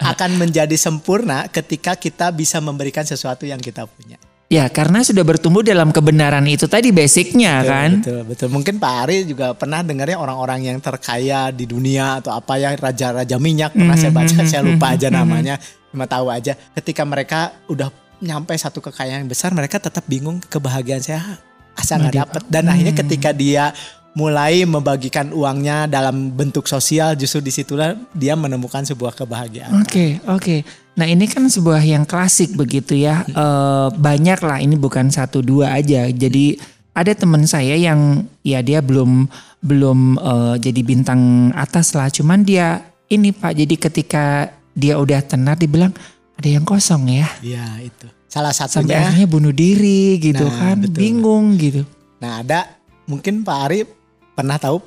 akan menjadi sempurna ketika kita bisa memberikan sesuatu yang kita punya. Ya karena sudah bertumbuh dalam kebenaran itu tadi basicnya Betul, kan. Betul, betul. Mungkin Pak Ari juga pernah dengarnya orang-orang yang terkaya di dunia atau apa ya raja-raja minyak pernah saya baca, saya lupa aja namanya, cuma tahu aja. Ketika mereka udah nyampe satu kekayaan yang besar, mereka tetap bingung kebahagiaan saya asa nggak dapet. Dan akhirnya ketika dia mulai membagikan uangnya dalam bentuk sosial, justru di situlah dia menemukan sebuah kebahagiaan. Oke, oke. Nah ini kan sebuah yang klasik begitu ya. Eh, banyak lah, ini bukan satu dua aja. Jadi ada teman saya yang ya dia belum belum eh, jadi bintang atas lah. Cuman dia ini Pak, jadi ketika dia udah tenar dibilang ada yang kosong ya. Iya itu. Salah Sampai satunya. akhirnya bunuh diri gitu Nah, kan. betul. Bingung gitu. Nah ada mungkin Pak Ari pernah tahu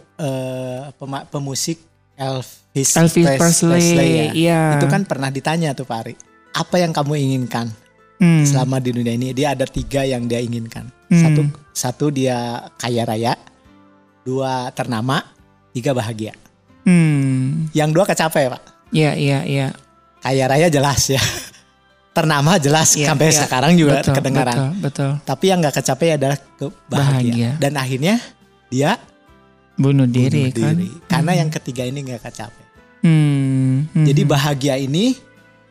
pema- pemusik Elvis, Elvis Pres- Presley, ya. iya. Itu kan pernah ditanya tuh Pak Ari. Apa yang kamu inginkan Hmm. selama di dunia ini? Dia ada tiga yang dia inginkan. Hmm. Satu, satu dia kaya raya, dua ternama, tiga bahagia. Hmm. Yang dua kecapai Pak. Ya, ya, ya. Kaya raya jelas ya. Ternama jelas Ya, sampai ya. sekarang juga Betul, kedengaran. Betul, betul. Tapi yang nggak kecapai adalah kebahagia. Bahagia. Dan akhirnya dia Bunuh diri bunuh kan. diri. Karena yang ketiga ini nggak kecapai. Hmm, hmm, Jadi hmm. bahagia ini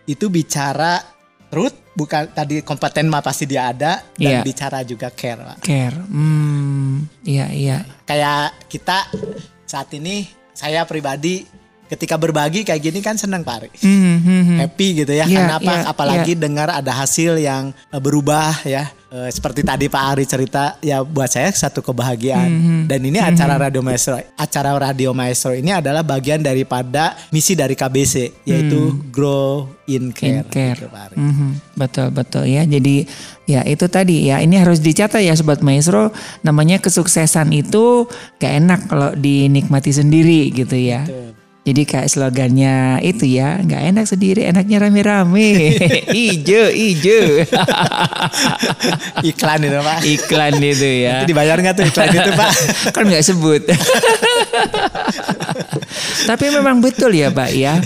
itu bicara truth, bukan tadi kompeten mah pasti dia ada dan Iya. bicara juga care. Pak. care. Hmm, iya iya. Kayak kita saat ini saya pribadi ketika berbagi kayak gini kan senang Pak Ari. Hmm, hmm, hmm. Happy gitu ya. Iya, Karena apa? iya, Apalagi dengar ada hasil yang berubah ya. Eh, seperti tadi Pak Ari cerita ya buat saya satu kebahagiaan. Hmm, Dan ini acara Radio Maestro. Acara Radio Maestro ini adalah bagian daripada misi dari KBC yaitu Grow in Hmm. In Care. care. gitu, Pak Ari. Mhm, betul betul ya. Jadi ya itu tadi ya ini harus dicatat ya sobat maestro. Namanya kesuksesan itu gak enak kalau dinikmati sendiri gitu ya. Jadi kayak slogannya itu ya, nggak enak sendiri, enaknya rame-rame. ijo, ijo. Iklan itu Pak. Iklan itu ya. Itu dibayar nggak tuh iklan itu Pak? kan nggak sebut. Tapi memang betul ya Pak ya.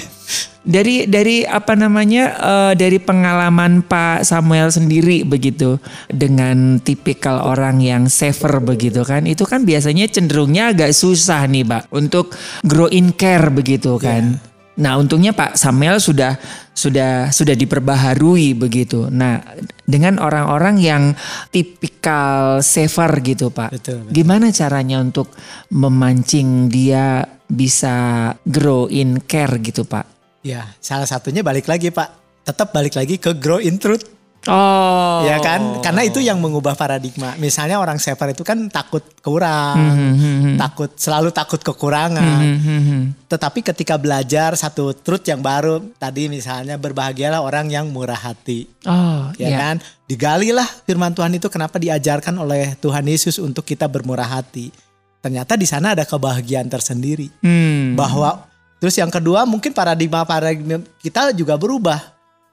Dari dari apa namanya eh, dari pengalaman Pak Samuel sendiri begitu dengan tipikal orang yang saver begitu kan itu kan biasanya cenderungnya agak susah nih Pak untuk grow in care begitu kan. Nah untungnya Pak Samuel sudah sudah sudah diperbaharui begitu. Nah dengan orang-orang yang tipikal saver gitu Pak. Betul, betul. Gimana caranya untuk memancing dia bisa grow in care gitu Pak? Ya, salah satunya balik lagi Pak. Tetap balik lagi ke Grow in Truth. Oh. Ya kan? Karena itu yang mengubah paradigma. Misalnya orang saver itu kan takut kurang, Hmm, takut selalu takut kekurangan. Hmm, Tetapi ketika belajar satu truth yang baru, tadi misalnya berbahagialah orang yang murah hati. Oh, Ya ya. kan? Digalilah firman Tuhan itu kenapa diajarkan oleh Tuhan Yesus untuk kita bermurah hati. Ternyata di sana ada kebahagiaan tersendiri. Hmm. Bahwa terus yang kedua mungkin paradigma paradigma kita juga berubah.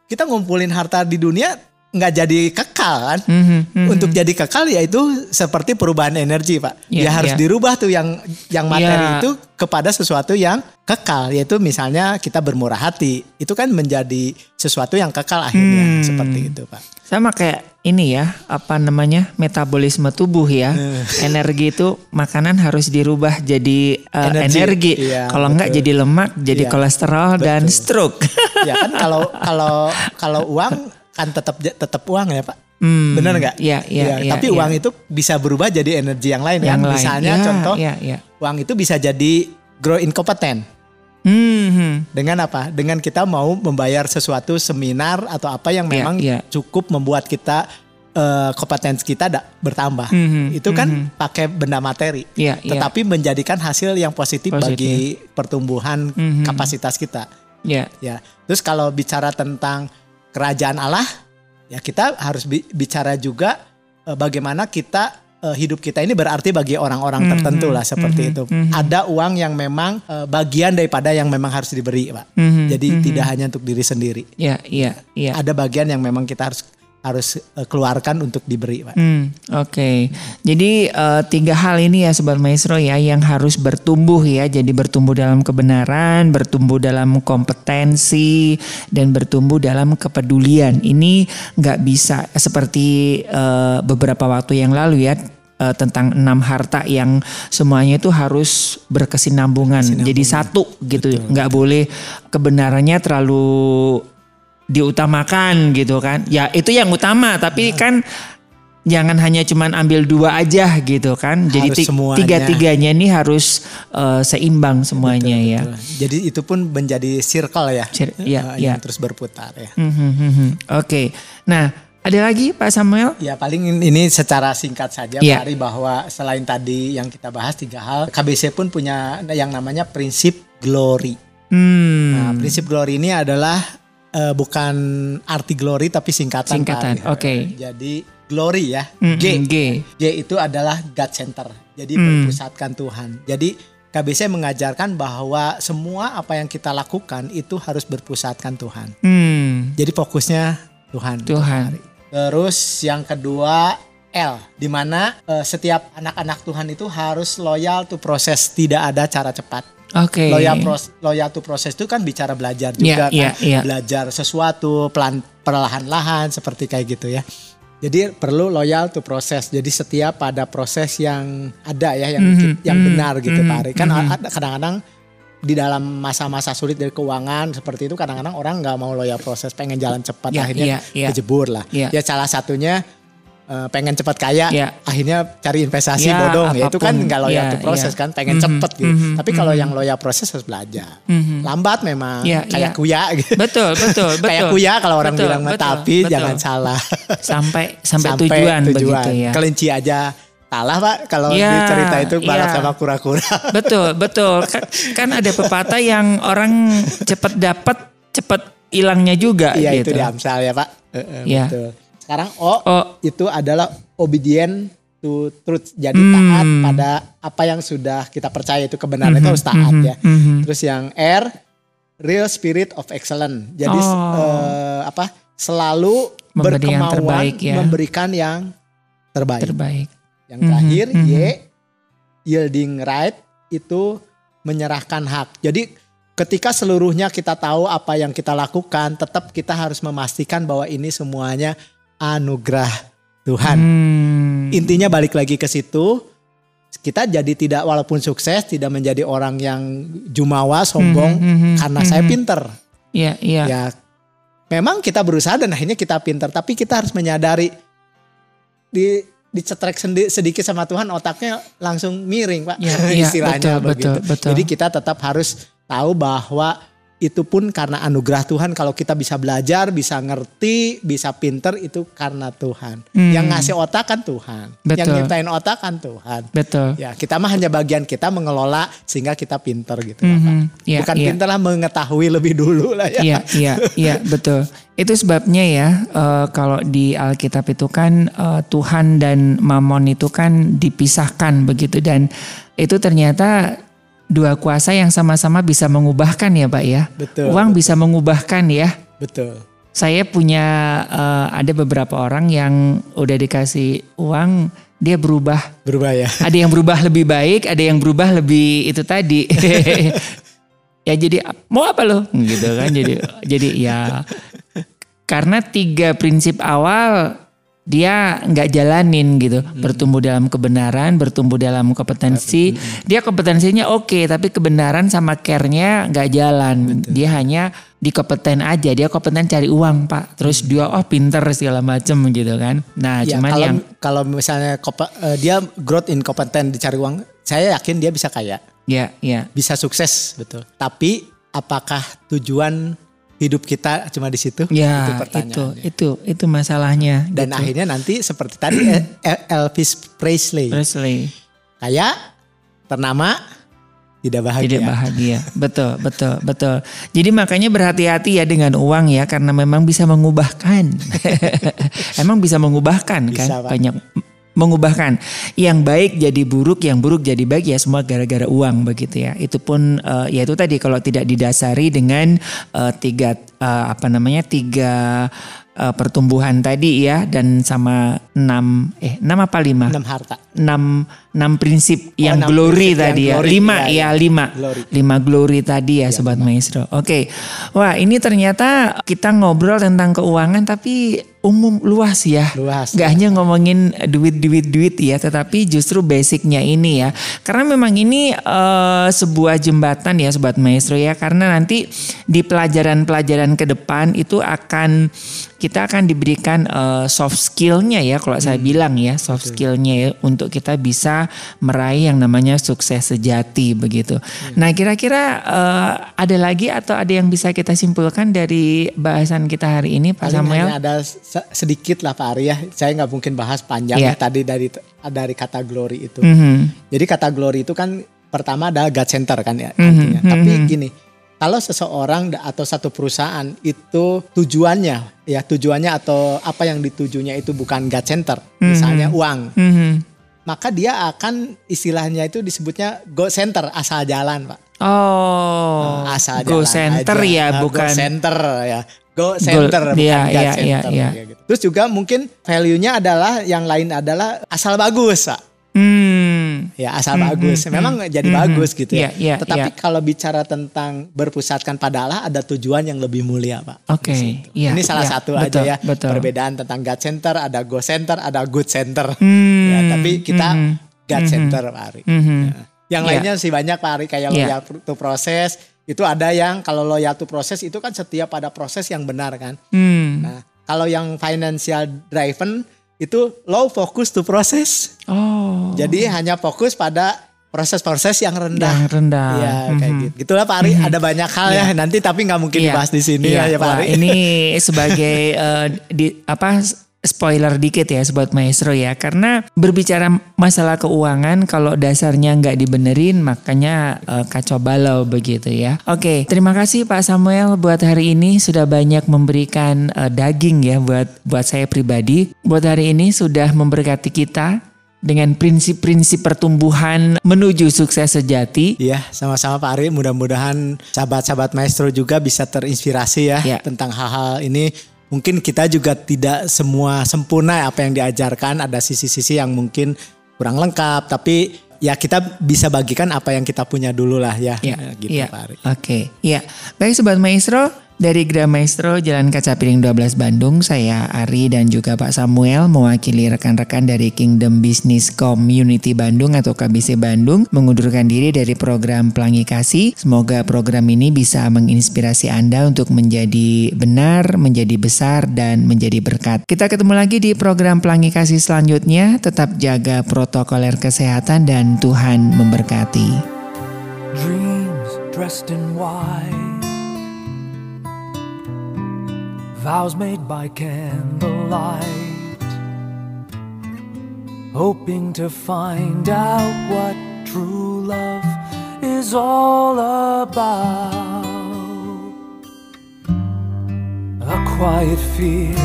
Kita ngumpulin harta di dunia nggak jadi kekal kan? Hmm, hmm, Untuk jadi kekal ya itu seperti perubahan energi pak. Iya, ya harus iya. dirubah tuh yang yang materi Iya. itu kepada sesuatu yang kekal. Yaitu misalnya kita bermurah hati. Itu kan menjadi sesuatu yang kekal akhirnya Hmm. seperti itu pak. Sama kayak ini ya, apa namanya metabolisme tubuh ya. Energi itu makanan harus dirubah jadi eh, Energi. energi. Iya, Kalau enggak betul. jadi lemak, jadi Iya, kolesterol dan stroke. ya kan kalau kalau kalau uang kan tetap tetap uang ya pak. Hmm, Bener nggak? Iya, iya, iya, Tapi iya. uang itu bisa berubah jadi energi yang lain yang kan. lain. Misalnya Ya, contoh ya, ya. uang itu bisa jadi grow incompeten. Hmm, hmm. Dengan apa? Dengan kita mau membayar sesuatu seminar atau apa yang Iya, memang iya. cukup membuat kita eh, kompetensi kita da- bertambah. Mhm, Itu kan pakai benda materi. Iya, iya. Tetapi menjadikan hasil yang positif, Positif. bagi pertumbuhan Mhm. kapasitas kita. Ya. Ya. Terus kalau bicara tentang kerajaan Allah, ya kita harus bi- bicara juga eh, bagaimana kita eh, hidup kita ini berarti bagi orang-orang tertentu lah seperti itu. Ada uang yang memang eh, bagian daripada yang memang harus diberi, Pak. Mhm, Jadi tidak hanya untuk diri sendiri. Ya, iya, iya. Ada bagian yang memang kita harus harus eh, keluarkan untuk diberi, Pak. Hmm, Oke, jadi eh, tiga hal ini ya Sobat Maestro ya yang harus bertumbuh ya. Jadi bertumbuh dalam kebenaran, bertumbuh dalam kompetensi, dan bertumbuh dalam kepedulian. Ini nggak bisa seperti eh, beberapa waktu yang lalu ya tentang enam harta yang semuanya itu harus berkesinambungan. Jadi satu gitu, nggak boleh kebenarannya terlalu diutamakan gitu kan. Ya itu yang utama, tapi kan jangan hanya cuman ambil dua aja gitu kan. Jadi Harus semuanya. tiga-tiganya ini harus eh, seimbang semuanya ya. Jadi itu pun menjadi circle ya, Cir- eh, ya, yang ya. terus berputar ya. Hmm, hmm, hmm. Oke. Nah, ada lagi Pak Samuel? Ya paling ini secara singkat saja Iya. Pak Ari bahwa selain tadi yang kita bahas tiga hal, KBC pun punya yang namanya prinsip glory. Hmm. Nah, prinsip glory ini adalah eh, bukan arti glory tapi singkatan. Singkatan, oke. Jadi glory ya, Mm, G. mm, G. G itu adalah God center. Jadi Hmm. berpusatkan Tuhan. Jadi KBC mengajarkan bahwa semua apa yang kita lakukan itu harus berpusatkan Tuhan. Hmm. Jadi fokusnya Tuhan. Tuhan. Terus yang kedua L, di mana eh, setiap anak-anak Tuhan itu harus loyal to proses, tidak ada cara cepat. Oke. Loyal, pros, loyal to proses itu kan bicara belajar Iya, juga iya, kan, iya. belajar sesuatu pelan perlahan-lahan seperti kayak gitu ya. Jadi perlu loyal to proses. Jadi setiap pada proses yang ada ya yang Mhm, yang mhm, benar gitu mhm, Pak Ari. Kan mhm. ada kadang-kadang di dalam masa-masa sulit dari keuangan seperti itu kadang-kadang orang nggak mau loyal proses, pengen jalan cepat Ya, akhirnya iya, iya. kejebur lah. Iya. Ya salah satunya eh, pengen cepat kaya, Iya. akhirnya cari investasi Ya, bodong. Ya itu kan nggak loyal to proses iya. kan, pengen Mhm, cepet gitu. mhm, Tapi kalau yang loyal proses harus belajar. Mhm. Lambat memang, Iya, kayak iya. kuya gitu. Betul, betul, betul. kayak kuya kalau orang Betul, bilang betul, tapi betul. jangan salah. Sampai sampai, tujuan, begitu ya. Kelinci aja salah pak kalau di cerita itu balap iya. sama kura-kura. Betul, betul. Kan, kan ada pepatah yang orang cepat dapat, cepat hilangnya juga Iya gitu. itu di Amsal ya pak. Eh, eh, Iya. Betul. Sekarang O Oh, itu adalah obedient to truth. Jadi Hmm. taat pada apa yang sudah kita percaya itu kebenaran itu harus taat mhm, ya. mhm. Terus yang R real spirit of excellence. Jadi Oh. eh, apa? Selalu Memberi yang berkemauan terbaik ya. memberikan yang terbaik. terbaik. Yang Mhm, terakhir mhm. Y yielding right itu menyerahkan hak. Jadi ketika seluruhnya kita tahu apa yang kita lakukan, tetap kita harus memastikan bahwa ini semuanya anugerah Tuhan. Hmm. Intinya balik lagi ke situ, kita jadi tidak walaupun sukses tidak menjadi orang yang jumawa, sombong Mhm, mhm, karena saya mhm. pinter. Iya, iya. Ya, memang kita berusaha dan akhirnya kita pinter, tapi kita harus menyadari di dicetrek sedikit sama Tuhan otaknya langsung miring pak Iya, iya, istilahnya betul, begitu. betul, betul. Jadi kita tetap harus tahu bahwa itu pun karena anugerah Tuhan kalau kita bisa belajar, bisa ngerti, bisa pinter itu karena Tuhan. Hmm. Yang ngasih otak kan Tuhan. Yang Betul. nyiptain otak kan Tuhan. Betul. Ya, kita mah hanya bagian kita mengelola sehingga kita pinter gitu Pak. Mhm, iya, Bukan iya. pinter lah mengetahui lebih dulu lah ya. Iya, iya, iya, betul. Itu sebabnya ya, eh, kalau di Alkitab itu kan eh, Tuhan dan Mamon itu kan dipisahkan begitu dan itu ternyata dua kuasa yang sama-sama bisa mengubahkan ya, Pak ya. Betul, Uang bisa mengubahkan ya. Betul. Saya punya eh, ada beberapa orang yang udah dikasih uang dia berubah. Berubah ya. Ada yang berubah lebih baik, ada yang berubah lebih itu tadi. ya jadi mau apa lo gitu kan jadi jadi ya karena tiga prinsip awal dia nggak jalanin gitu. Bertumbuh dalam kebenaran bertumbuh dalam kompetensi. Dia kompetensinya oke tapi kebenaran sama care-nya nggak jalan. Dia hanya di kompeten aja. Dia kompeten cari uang pak. Terus dia oh pinter segala macem gitu kan. Nah Ya, cuman kalau yang kalau misalnya eh, dia growth in kompeten dicari uang, saya yakin dia bisa kaya, ya ya. Bisa sukses betul. Tapi apakah tujuan hidup kita cuma di situ? Ya, itu itu itu itu masalahnya. Dan gitu. akhirnya nanti seperti tadi El- El- Elvis Presley, Presley. kaya, ternama, tidak bahagia. Tidak bahagia. betul, betul, betul. Jadi makanya berhati-hati ya dengan uang ya karena memang bisa mengubahkan. Emang bisa mengubahkan kan? Bisa, Pak. Banyak mengubahkan yang baik jadi buruk, yang buruk jadi baik ya semua gara-gara uang begitu ya. Itu pun eh, ya itu tadi kalau tidak didasari dengan eh, tiga eh, apa namanya tiga eh, pertumbuhan tadi ya dan sama enam eh enam apa lima Enam harta. Enam enam prinsip yang enam glory prinsip yang tadi ya. glory, lima ya, ya, ya. lima. Glory. lima glory tadi ya sobat maestro. Oke. Wah ini ternyata kita ngobrol tentang keuangan tapi umum luas ya. Luas. Gak hanya ngomongin duit duit duit ya tetapi justru basicnya ini ya. Karena memang ini eh, sebuah jembatan ya sobat maestro ya. Karena nanti di pelajaran-pelajaran ke depan itu akan kita akan diberikan eh, soft skillnya ya kalau saya Hmm. bilang ya soft skillnya ya untuk kita bisa meraih yang namanya sukses sejati begitu. Hmm. Nah kira-kira eh, ada lagi atau ada yang bisa kita simpulkan dari bahasan kita hari ini Pak Paling Samuel? ada se- sedikit lah Pak Ari ya. Saya nggak mungkin bahas panjang ya tadi dari dari kata glory itu. Mhm. Jadi kata glory itu kan pertama adalah God center kan ya Mhm, artinya. Tapi mhm. gini, kalau seseorang atau satu perusahaan itu tujuannya ya tujuannya atau apa yang ditujunya itu bukan God center, misalnya uang, Mhm. Maka dia akan istilahnya itu disebutnya go center asal jalan, Pak. Oh, asal go jalan center aja. ya, Nah, bukan go center ya. Go center bukan iya, God iya, center. iya, iya. kayak gitu. Terus juga mungkin value-nya adalah yang lain adalah asal bagus, Pak. Hmm. Ya asal Hmm, bagus, hmm, memang hmm, jadi hmm, bagus hmm. gitu ya. Iya, iya, Tetapi iya. kalau bicara tentang berpusatkan pada Allah, ada tujuan yang lebih mulia, Pak. Oke, situ. iya, Ini salah iya, satu betul, aja ya betul. perbedaan tentang God Center, ada Go Center, ada Good Center. Hmm, tapi kita mhm, God mhm, Center, Pak Ari. mhm. Ya. Yang Iya. lainnya sih banyak Pak Ari kayak Iya. loyal to proses. Itu ada yang kalau loyal to proses itu kan setia pada proses yang benar kan. Hmm. Nah, kalau yang financial driven itu low focus to process. Oh. Jadi hanya fokus pada proses-proses yang rendah. Yang rendah. Iya kayak Mhm. gitu. Gitulah Pak Ari. Ada banyak hal ya nanti tapi nggak mungkin Iya. dibahas di sini Iya, ya, ya Pak wah, Ari. Ini sebagai eh, di apa spoiler dikit ya sobat maestro ya karena berbicara masalah keuangan kalau dasarnya nggak dibenerin makanya eh, kacau balau begitu ya. Oke, terima kasih Pak Samuel buat hari ini sudah banyak memberikan eh, daging ya buat buat saya pribadi. Buat hari ini sudah memberkati kita dengan prinsip-prinsip pertumbuhan menuju sukses sejati. Iya, sama-sama Pak Ari. Mudah-mudahan sahabat-sahabat maestro juga bisa terinspirasi ya Iya. tentang hal-hal ini. Mungkin kita juga tidak semua sempurna apa yang diajarkan. Ada sisi-sisi yang mungkin kurang lengkap. Tapi ya kita bisa bagikan apa yang kita punya dulu lah ya. Ya, Ya, gitu iya. Pak Ari. Oke, ya. Baik Sobat Maestro, dari Gra Maestro Jalan Kaca Piring 12 Bandung, saya Ari dan juga Pak Samuel mewakili rekan-rekan dari Kingdom Business Community Bandung atau KBC Bandung mengundurkan diri dari program Pelangi Kasih. Semoga program ini bisa menginspirasi Anda untuk menjadi benar, menjadi besar, dan menjadi berkat. Kita ketemu lagi di program Pelangi Kasih selanjutnya. Tetap jaga protokoler kesehatan dan Tuhan memberkati. dreams dressed in white, vows made by candlelight, hoping to find out what true love is all about. A quiet fear.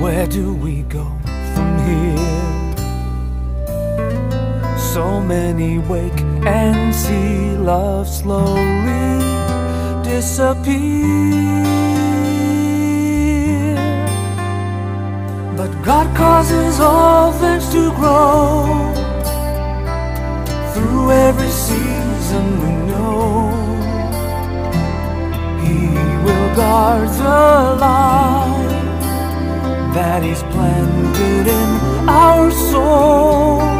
Where do we go from here? So many wake and see love slowly disappear. But God causes all things to grow through every season we know. He will guard the light that is planted in our souls.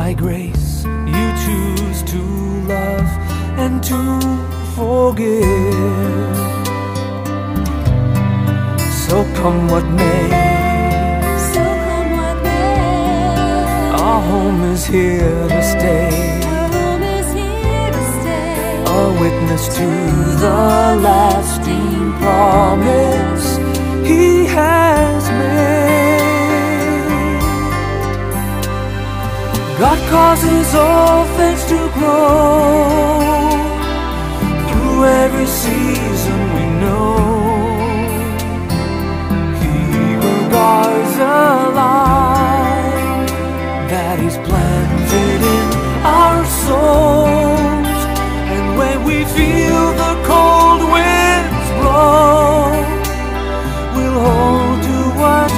By grace you choose to love and to forgive. So come what may, So come what may, our home is here to stay. our home is here to stay. A witness to the lasting promise he has God causes all things to grow through every season we know. He will guard the light that He's planted in our souls. And when we feel the cold winds blow, we'll hold to what